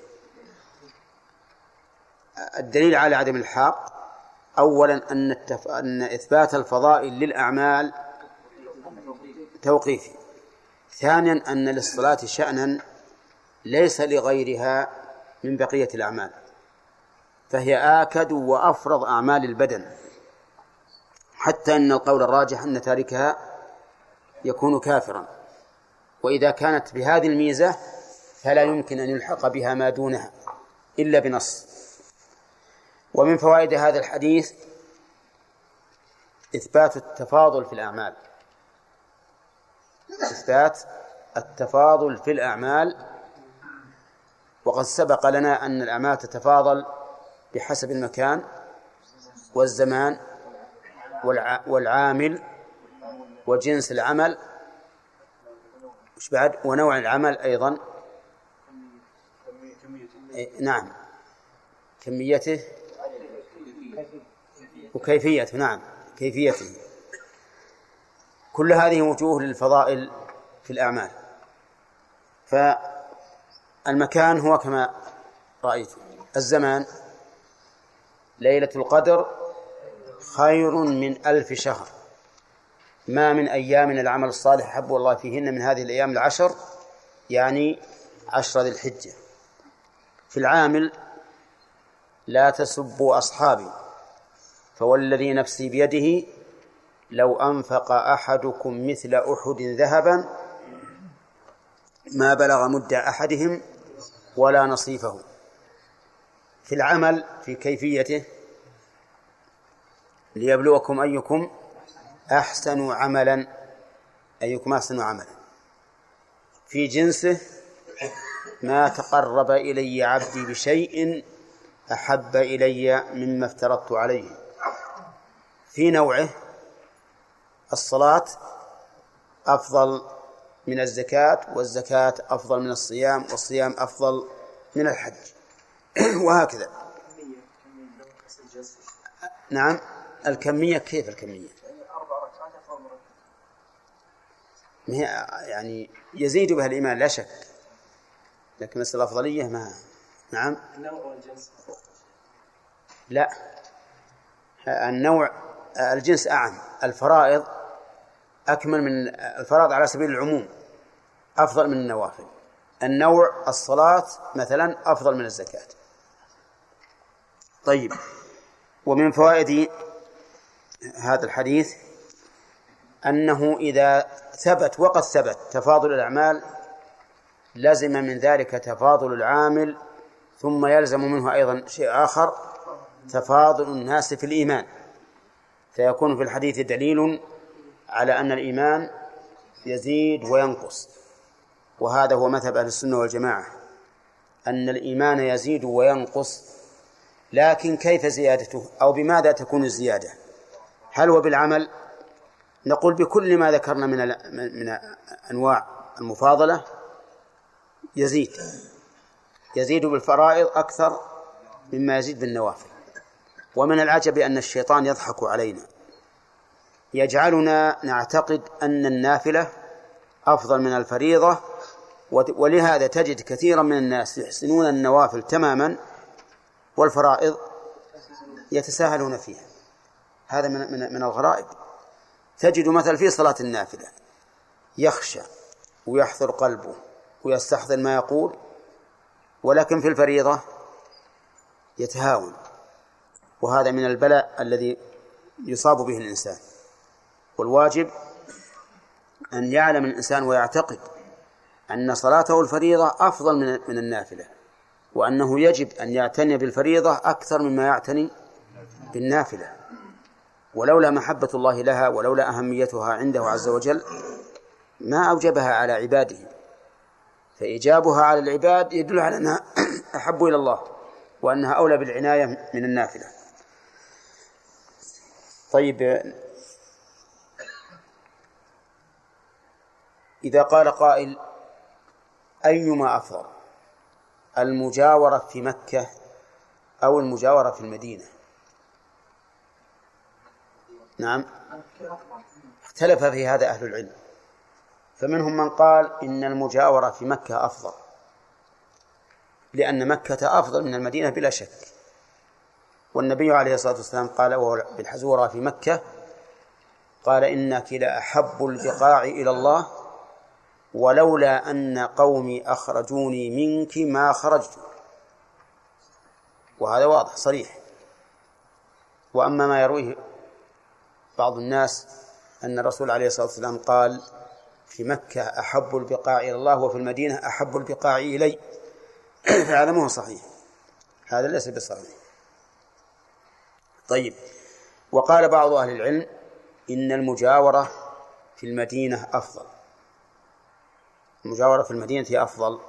A: الدليل على عدم الحاق أولا أن التف... أن إثبات الفضائل للأعمال توقيفي. ثانيا أن للصلاة شأنا ليس لغيرها من بقية الأعمال. فهي آكد وأفرض أعمال البدن. حتى أن القول الراجح أن تاركها يكون كافرا. وإذا كانت بهذه الميزة فلا يمكن أن يلحق بها ما دونها إلا بنص. ومن فوائد هذا الحديث إثبات التفاضل في الأعمال. إثبات التفاضل في الأعمال. وقد سبق لنا أن الأعمال تتفاضل بحسب المكان والزمان والعامل وجنس العمل. وش بعد؟ ونوع العمل أيضا. إيه، نعم. كميته وكيفيته نعم كيفيته. كل هذه وجوه للفضائل في الأعمال. فالمكان هو كما رأيت الزمان ليلة القدر خير من ألف شهر. ما من أيام العمل الصالح أحب الله فيهن من هذه الأيام العشر يعني عشر ذي الحجة. في العامل لا تسبوا أصحابي فوالذي نفسي بيده لو أنفق أحدكم مثل أحد ذهبا ما بلغ مد أحدهم ولا نصيفه. في العمل في كيفيته ليبلوكم أيكم أحسن عملا أيكم أحسن عملا. في جنسه ما تقرب إلي عبدي بشيء أحب إلي مما افترضت عليه. في نوعه الصلاة أفضل من الزكاة والزكاة أفضل من الصيام والصيام أفضل من الحج. وهكذا. نعم. الكمية كيف الكمية؟ يعني يزيد بها الإيمان لا شك. لكن مسألة الأفضلية ما نعم؟ لا. النوع الجنس أعم. الفرائض أكمل من الفرائض على سبيل العموم أفضل من النوافل. النوع الصلاة مثلا أفضل من الزكاة. طيب. ومن فوائد هذا الحديث أنه إذا ثبت وقد ثبت تفاضل الأعمال لزم من ذلك تفاضل العامل ثم يلزم منه أيضا شيء آخر تفاضل الناس في الإيمان. فيكون في الحديث دليل على أن الإيمان يزيد وينقص. وهذا هو مذهب أهل السنة والجماعة أن الإيمان يزيد وينقص لكن كيف زيادته؟ أو بماذا تكون الزيادة؟ هل هو بالعمل؟ نقول بكل ما ذكرنا من من أنواع المفاضلة يزيد. يزيد بالفرائض أكثر مما يزيد بالنوافل. ومن العجب أن الشيطان يضحك علينا. يجعلنا نعتقد أن النافلة أفضل من الفريضة ولهذا تجد كثيرا من الناس يحسنون النوافل تماما والفرائض يتساهلون فيها. هذا من من من الغرائب. تجد مثلا في صلاة النافلة. يخشى ويحضر قلبه ويستحضر ما يقول ولكن في الفريضة يتهاون. وهذا من البلاء الذي يصاب به الإنسان. والواجب أن يعلم الإنسان ويعتقد أن صلاته الفريضة أفضل من من النافلة وأنه يجب أن يعتني بالفريضة أكثر مما يعتني بالنافلة. ولولا محبة الله لها ولولا أهميتها عنده عز وجل ما أوجبها على عباده. فإيجابها على العباد يدل على أنها أحب إلى الله وأنها أولى بالعناية من النافلة. طيب إذا قال قائل أيما أفضل المجاورة في مكة أو المجاورة في المدينة؟ نعم. اختلف في هذا أهل العلم. فمنهم من قال إن المجاورة في مكة أفضل. لأن مكة أفضل من المدينة بلا شك. والنبي عليه الصلاة والسلام قال وهو بالحزورة في مكة قال إنك لأحب البقاع إلى الله ولولا أن قومي أخرجوني منك ما خرجت. وهذا واضح صريح. وأما ما يرويه بعض الناس أن الرسول عليه الصلاة والسلام قال في مكة أحب البقاع إلى الله وفي المدينة أحب البقاع إلي. فهذا مو صحيح. هذا ليس بصحيح طيب. وقال بعض أهل العلم إن المجاورة في المدينة أفضل. المجاورة في المدينة هي أفضل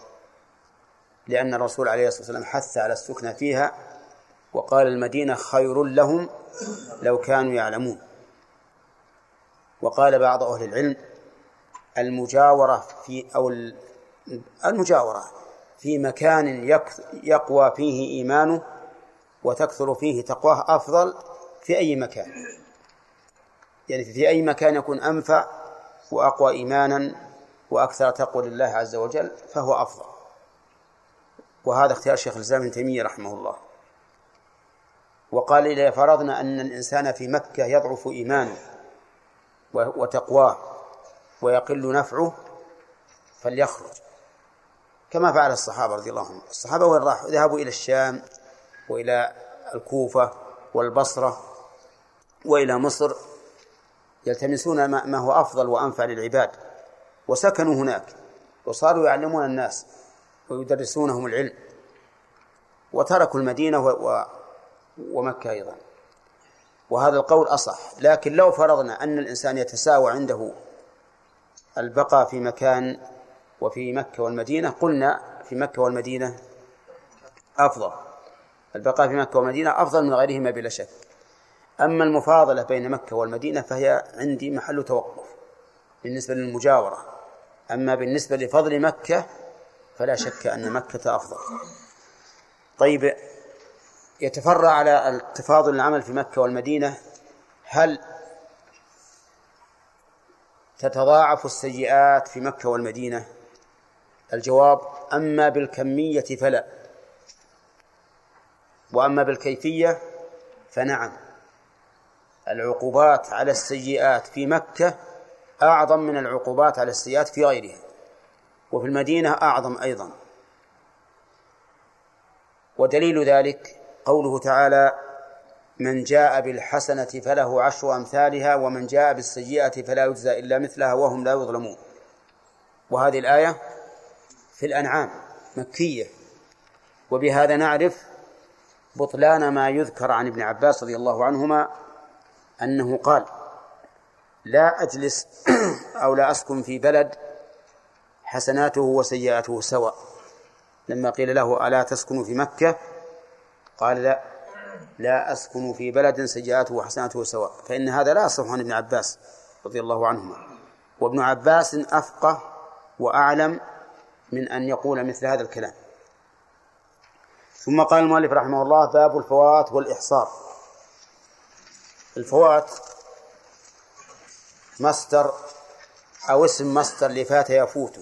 A: لأن الرسول عليه الصلاة والسلام حث على السكنى فيها وقال المدينة خير لهم لو كانوا يعلمون. وقال بعض أهل العلم المجاورة في أو المجاورة في مكان يقوى فيه إيمانه وتكثر فيه تقواه أفضل في أي مكان. يعني في أي مكان يكون أنفع وأقوى إيمانا وأكثر تقوى لله عز وجل فهو أفضل. وهذا اختيار شيخ الإسلام ابن تيمية رحمه الله. وقال إذا فرضنا أن الإنسان في مكة يضعف إيمانه وتقواه ويقل نفعه فليخرج. كما فعل الصحابة رضي الله عنهم. الصحابة وين راحوا؟ ذهبوا إلى الشام وإلى الكوفة والبصرة وإلى مصر يلتمسون ما هو أفضل وأنفع للعباد. وسكنوا هناك وصاروا يعلمون الناس ويدرسونهم العلم وتركوا المدينة و... ومكة أيضا. وهذا القول أصح. لكن لو فرضنا أن الإنسان يتساوى عنده البقاء في مكان وفي مكة والمدينة قلنا في مكة والمدينة أفضل. البقاء في مكة والمدينة أفضل من غيرهما بلا شك. أما المفاضلة بين مكة والمدينة فهي عندي محل توقف بالنسبة للمجاورة. أما بالنسبة لفضل مكة فلا شك أن مكة أفضل. طيب يتفرع على التفاضل العمل في مكة والمدينة. هل تتضاعف السيئات في مكة والمدينة؟ الجواب أما بالكمية فلا. وأما بالكيفية فنعم. العقوبات على السيئات في مكة أعظم من العقوبات على السيئات في غيرها. وفي المدينة أعظم أيضا. ودليل ذلك قوله تعالى من جاء بالحسنة فله عشر أمثالها ومن جاء بالسيئة فلا يجزى إلا مثلها وهم لا يظلمون. وهذه الآية في الأنعام مكية. وبهذا نعرف بطلان ما يذكر عن ابن عباس رضي الله عنهما أنه قال لا أجلس أو لا أسكن في بلد حسناته وسيئاته سواء. لما قيل له ألا تسكن في مكة؟ قال لا لا أسكن في بلد سيئاته وحسناته سواء فإن هذا لا يصح عن ابن عباس رضي الله عنهما. وابن عباس أفقه وأعلم من أن يقول مثل هذا الكلام. ثم قال المؤلف رحمه الله باب الفوات والإحصار. الفوات مصدر أو اسم مصدر لفات يفوت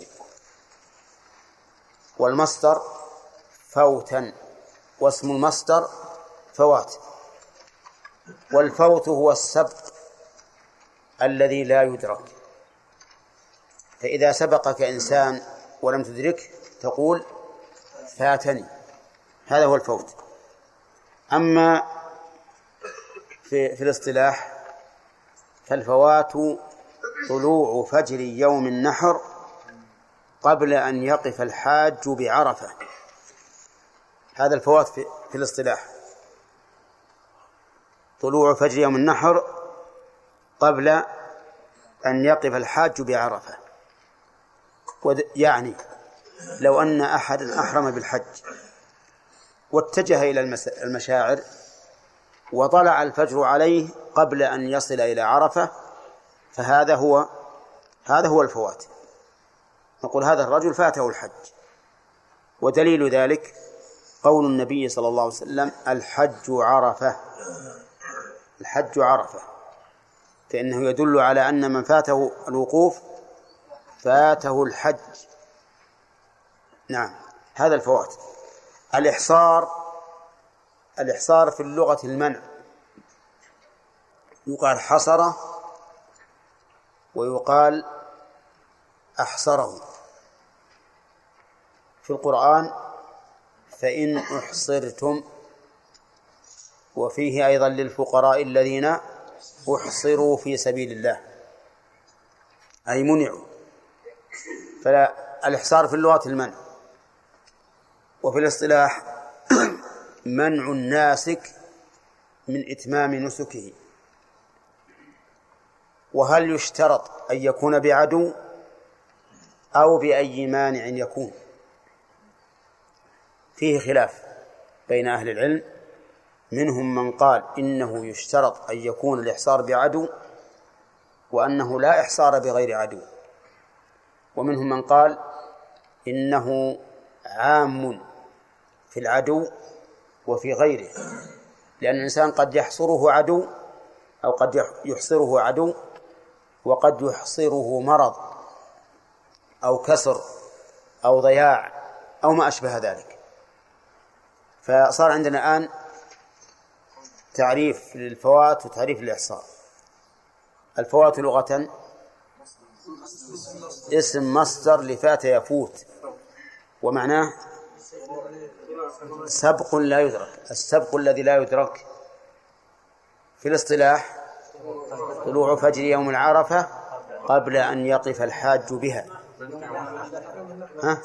A: والمصدر فوتا. واسم المصدر فوات. والفوت هو السبق الذي لا يدرك. فإذا سبقك إنسان ولم تدركه تقول فاتني. هذا هو الفوت. أما في, في الاصطلاح فالفوات طلوع فجر يوم النحر قبل أن يقف الحاج بعرفة. هذا الفوات في, في الاصطلاح. طلوع فجر يوم النحر قبل أن يقف الحاج بعرفة. يعني لو أن أحدا أحرم بالحج واتجه إلى المشاعر وطلع الفجر عليه قبل أن يصل إلى عرفة فهذا هو هذا هو الفوات. نقول هذا الرجل فاته الحج. ودليل ذلك قول النبي صلى الله عليه وسلم الحج عرفة. الحج عرفة. فإنه يدل على أن من فاته الوقوف فاته الحج. نعم هذا الفوات. الإحصار الإحصار في اللغة المنع. يقال حصر ويقال أحصره. في القرآن فإن أحصرتم وفيه أيضا للفقراء الذين أحصروا في سبيل الله أي منعوا. فلا الإحصار في اللغة المنع. وفي الاصطلاح منع الناسك من إتمام نسكه. وهل يشترط أن يكون بعدو أو بأي مانع يكون؟ فيه خلاف بين أهل العلم. منهم من قال إنه يشترط أن يكون الإحصار بعدو وأنه لا إحصار بغير عدو. ومنهم من قال إنه عام في العدو وفي غيره لأن الإنسان قد يحصره عدو أو قد يحصره عدو وقد يحصره مرض أو كسر أو ضياع أو ما أشبه ذلك. فصار عندنا الآن تعريف للفوات وتعريف للإحصار الفوات لغة اسم مصدر لفات يفوت. ومعناه سبق لا يدرك. السبق الذي لا يدرك في الاصطلاح طلوع فجر يوم العرفة قبل أن يقف الحاج بها. ها؟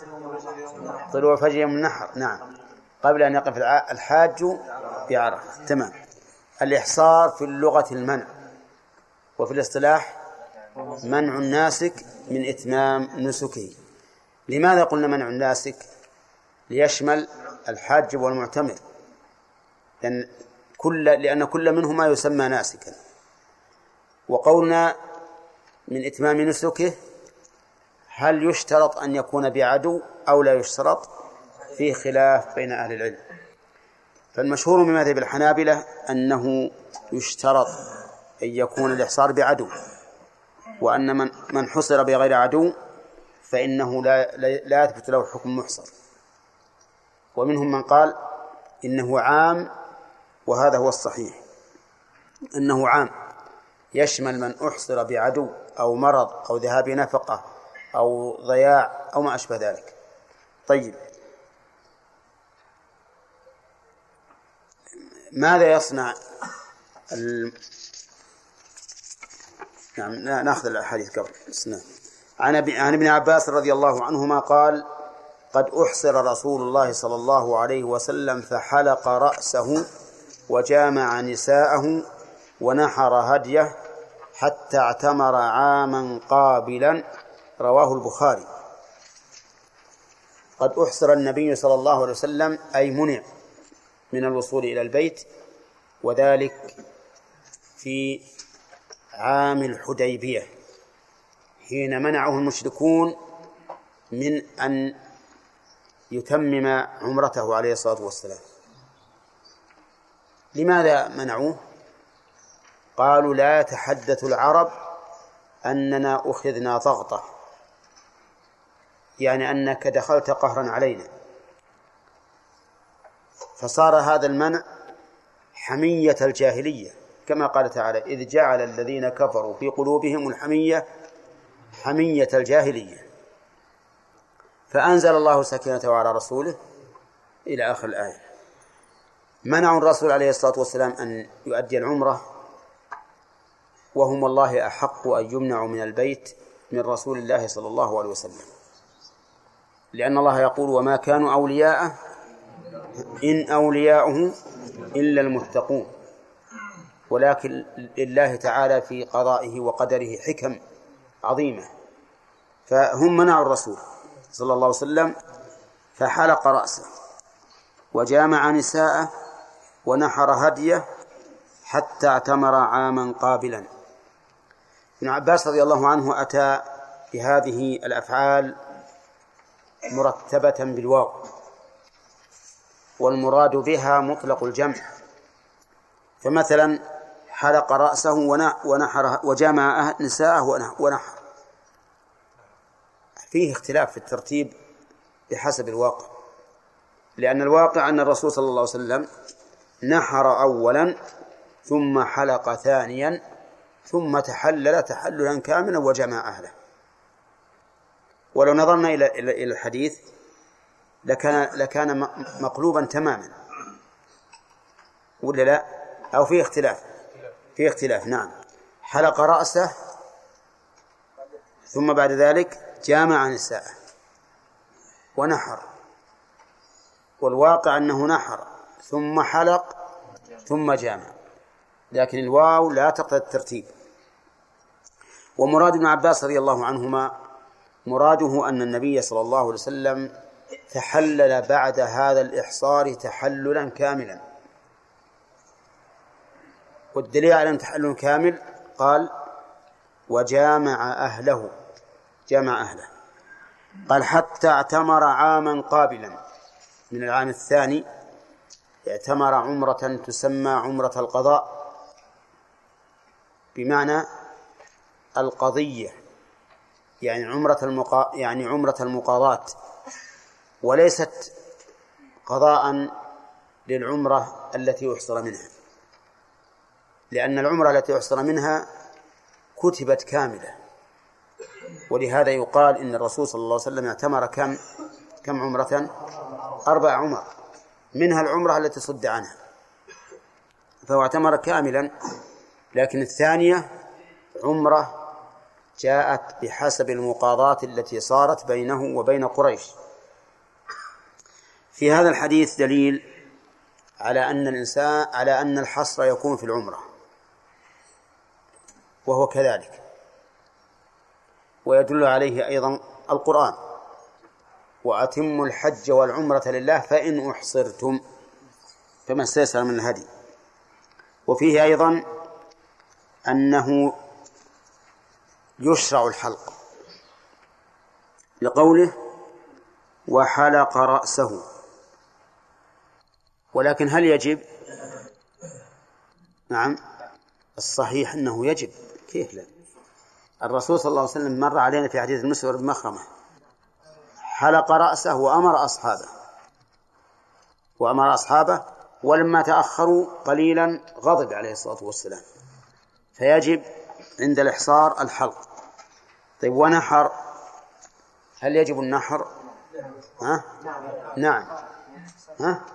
A: طلوع فجر يوم النحر. نعم. قبل أن يقف الحاج بعرفة تمام. الإحصار في اللغة المنع. وفي الاصطلاح منع الناسك من إتمام نسكه. لماذا قلنا منع الناسك؟ ليشمل الحاج والمعتمر. لأن كل لأن كل منهما يسمى ناسكا. وقولنا من إتمام نسكه هل يشترط أن يكون بعدو أو لا يشترط؟ فيه خلاف بين أهل العلم. فالمشهور من مذهب الحنابلة أنه يشترط أن يكون الإحصار بعدو وأن من من حصر بغير عدو فإنه لا لا يثبت له حكم محصر. ومنهم من قال إنه عام وهذا هو الصحيح. أنه عام يشمل من أحصر بعدو أو مرض أو ذهاب نفقة أو ضياع أو ما أشبه ذلك. طيب ماذا يصنع ال... نعم ناخذ الحديث قبل. عن عن ابن عباس رضي الله عنهما قال قد أحصر رسول الله صلى الله عليه وسلم فحلق رأسه وجامع نساءه ونحر هديه حتى اعتمر عاما قابلا. رواه البخاري. قد أحصر النبي صلى الله عليه وسلم أي منع من الوصول إلى البيت وذلك في عام الحديبية حين منعه المشركون من أن يتمم عمرته عليه الصلاة والسلام. لماذا منعوه؟ قالوا لا يتحدث العرب أننا أخذنا ضغطة يعني أنك دخلت قهرا علينا. فصار هذا المنع حمية الجاهلية كما قال تعالى إذ جعل الذين كفروا في قلوبهم الحمية حمية الجاهلية. فأنزل الله سكينته على رسوله إلى آخر الآية. منعوا الرسول عليه الصلاة والسلام أن يؤدي العمرة وهم والله أحق أن يمنعوا من البيت من رسول الله صلى الله عليه وسلم. لأن الله يقول وما كانوا أولياءه إن أولياؤه إلا المتقون. ولكن لله تعالى في قضائه وقدره حكم عظيمة. فهم منعوا الرسول صلى الله عليه وسلم فحلق رأسه وجامع نساءه ونحر هديه حتى اعتمر عاما قابلا. ابن عباس رضي الله عنه أتى بهذه الأفعال مرتبة بالواو. والمراد بها مطلق الجمع. فمثلا حلق رأسه ونحر وجمع نساءه ونحر. فيه اختلاف في الترتيب بحسب الواقع. لأن الواقع أن الرسول صلى الله عليه وسلم نحر أولا ثم حلق ثانيا ثم تحلل تحللا كاملا وجمع أهله. ولو نظرنا إلى إلى الحديث لكان لكان مقلوبا تماما. ولا لا؟ أو في اختلاف. في اختلاف نعم. حلق رأسه ثم بعد ذلك جامع نساءه. ونحر. والواقع أنه نحر. ثم حلق ثم جامع. لكن الواو لا تقتضي الترتيب. ومراد ابن عباس رضي الله عنهما مراده أن النبي صلى الله عليه وسلم تحلل بعد هذا الإحصار تحللا كاملا. والدليل على أن تحلل كامل قال وجامع أهله جمع أهله. قال حتى اعتمر عاما قابلا. من العام الثاني اعتمر عمرة تسمى عمرة القضاء بمعنى القضية يعني عمرة المقا يعني عمرة المقاضاة. وليست قضاء للعمرة التي أحصر منها. لأن العمرة التي أحصر منها كتبت كاملة. ولهذا يقال إن الرسول صلى الله عليه وسلم اعتمر كم؟ كم عمرة؟ أربع عمر. منها العمرة التي صد عنها. فهو اعتمر كاملا. لكن الثانية عمرة جاءت بحسب المقاضاة التي صارت بينه وبين قريش. في هذا الحديث دليل على أن الإنسان على أن الحصر يكون في العمرة. وهو كذلك. ويدل عليه أيضا القرآن. وأتموا الحج والعمرة لله فإن أحصرتم. فما استيسر من الهدي. وفيه أيضا أنه يشرع الحلق. لقوله وحلق رأسه. ولكن هل يجب؟ نعم. الصحيح أنه يجب. كيف لا؟ الرسول صلى الله عليه وسلم مر علينا في حديث المسور بن مخرمة. حلق رأسه وأمر أصحابه. وأمر أصحابه ولما تأخروا قليلا غضب عليه الصلاة والسلام. فيجب عند الإحصار الحلق. طيب ونحر؟ هل يجب النحر؟ ها؟ نعم. ها؟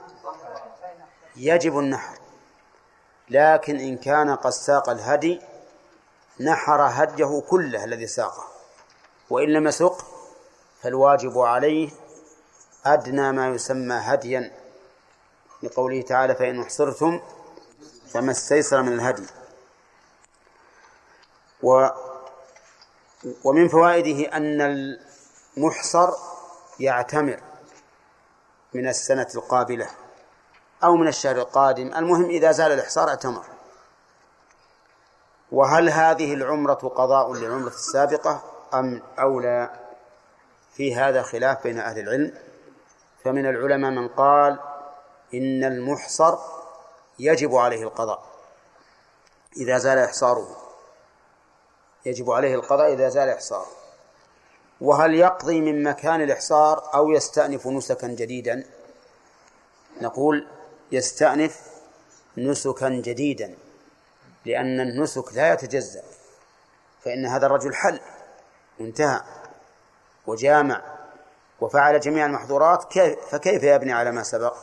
A: يجب النحر. لكن إن كان قد ساق الهدي نحر هديه كله الذي ساقه. وإن لم يسق فالواجب عليه أدنى ما يسمى هديا. لقوله تعالى فإن أحصرتم فما استيسر من الهدي. و ومن فوائده أن المحصر يعتمر من السنة القابلة. أو من الشهر القادم. المهم إذا زال الإحصار اعتمر. وهل هذه العمرة قضاء للعمرة السابقة أم أو لا في هذا خلاف بين أهل العلم؟ فمن العلماء من قال إن المحصر يجب عليه القضاء إذا زال إحصاره. يجب عليه القضاء إذا زال إحصاره. وهل يقضي من مكان الإحصار أو يستأنف نسكا جديدا؟ نقول يستأنف نسكا جديدا لأن النسك لا يتجزأ فإن هذا الرجل حل وانتهى وجامع وفعل جميع المحظورات كيف فكيف يبني على ما سبق؟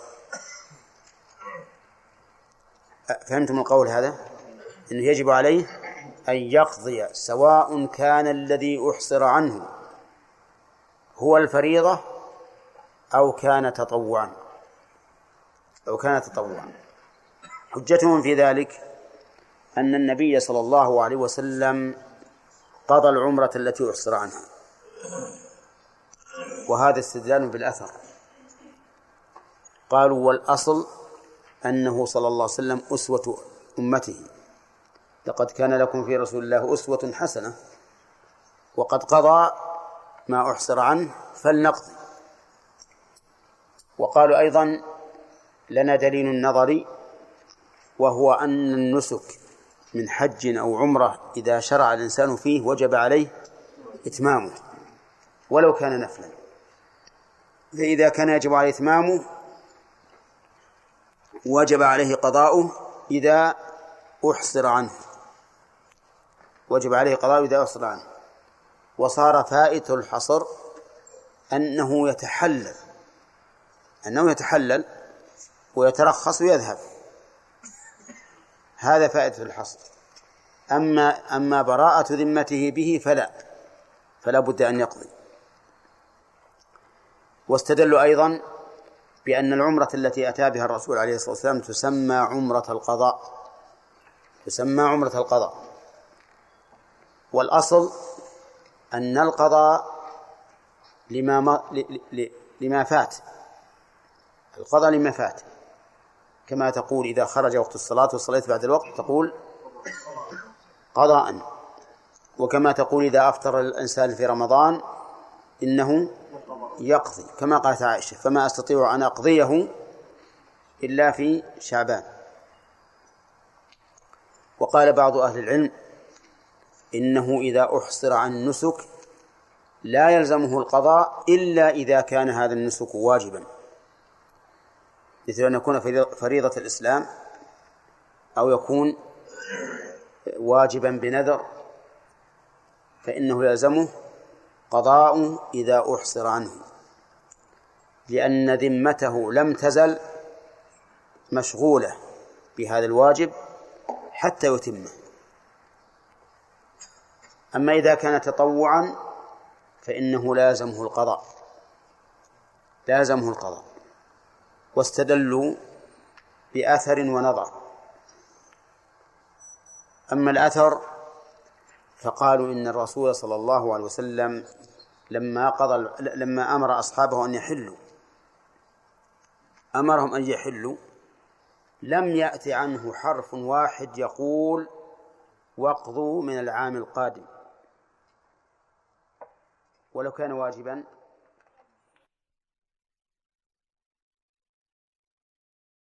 A: فهمتم القول هذا؟ أنه يجب عليه أن يقضي سواء كان الذي أحصر عنه هو الفريضة أو كان تطوعا. أو كان تطوعا. حجتهم في ذلك أن النبي صلى الله عليه وسلم قضى العمرة التي أحصر عنها. وهذا استدلال بالأثر. قالوا والأصل أنه صلى الله عليه وسلم أسوة أمته. لقد كان لكم في رسول الله أسوة حسنة. وقد قضى ما أحصر عنه فلنقضي. وقالوا أيضا لنا دليل النظري وهو أن النسك من حج أو عمرة إذا شرع الإنسان فيه وجب عليه إتمامه ولو كان نفلا. فإذا كان يجب عليه إتمامه وجب عليه قضاؤه إذا أحصر عنه. وجب عليه قضاؤه إذا أحصر عنه. وصار فائت الحصر أنه يتحلل أنه يتحلل ويترخص ويذهب. هذا فائدة الحصر. أما أما براءة ذمته به فلا. فلا بد أن يقضي. واستدلوا أيضا بأن العمرة التي أتى بها الرسول عليه الصلاة والسلام تسمى عمرة القضاء. تسمى عمرة القضاء. والأصل أن القضاء لما ما لما فات. القضاء لما فات. كما تقول إذا خرج وقت الصلاة وصليت بعد الوقت تقول قضاء. وكما تقول إذا أفطر الإنسان في رمضان إنه يقضي كما قالت عائشة فما أستطيع أن أقضيه إلا في شعبان. وقال بعض أهل العلم إنه إذا أحصر عن النسك لا يلزمه القضاء إلا إذا كان هذا النسك واجبا. مثل أن يكون فريضة الإسلام أو يكون واجبا بنذر فإنه يلزمه قضاء إذا أحصر عنه لأن ذمته لم تزل مشغولة بهذا الواجب حتى يتمه. أما إذا كان تطوعا فإنه لازمه القضاء لازمه القضاء. واستدلوا بأثر ونظر. أما الأثر فقالوا إن الرسول صلى الله عليه وسلم لما قضى لما أمر أصحابه أن يحلوا أمرهم أن يحلوا لم يأت عنه حرف واحد يقول واقضوا من العام القادم. ولو كان واجبا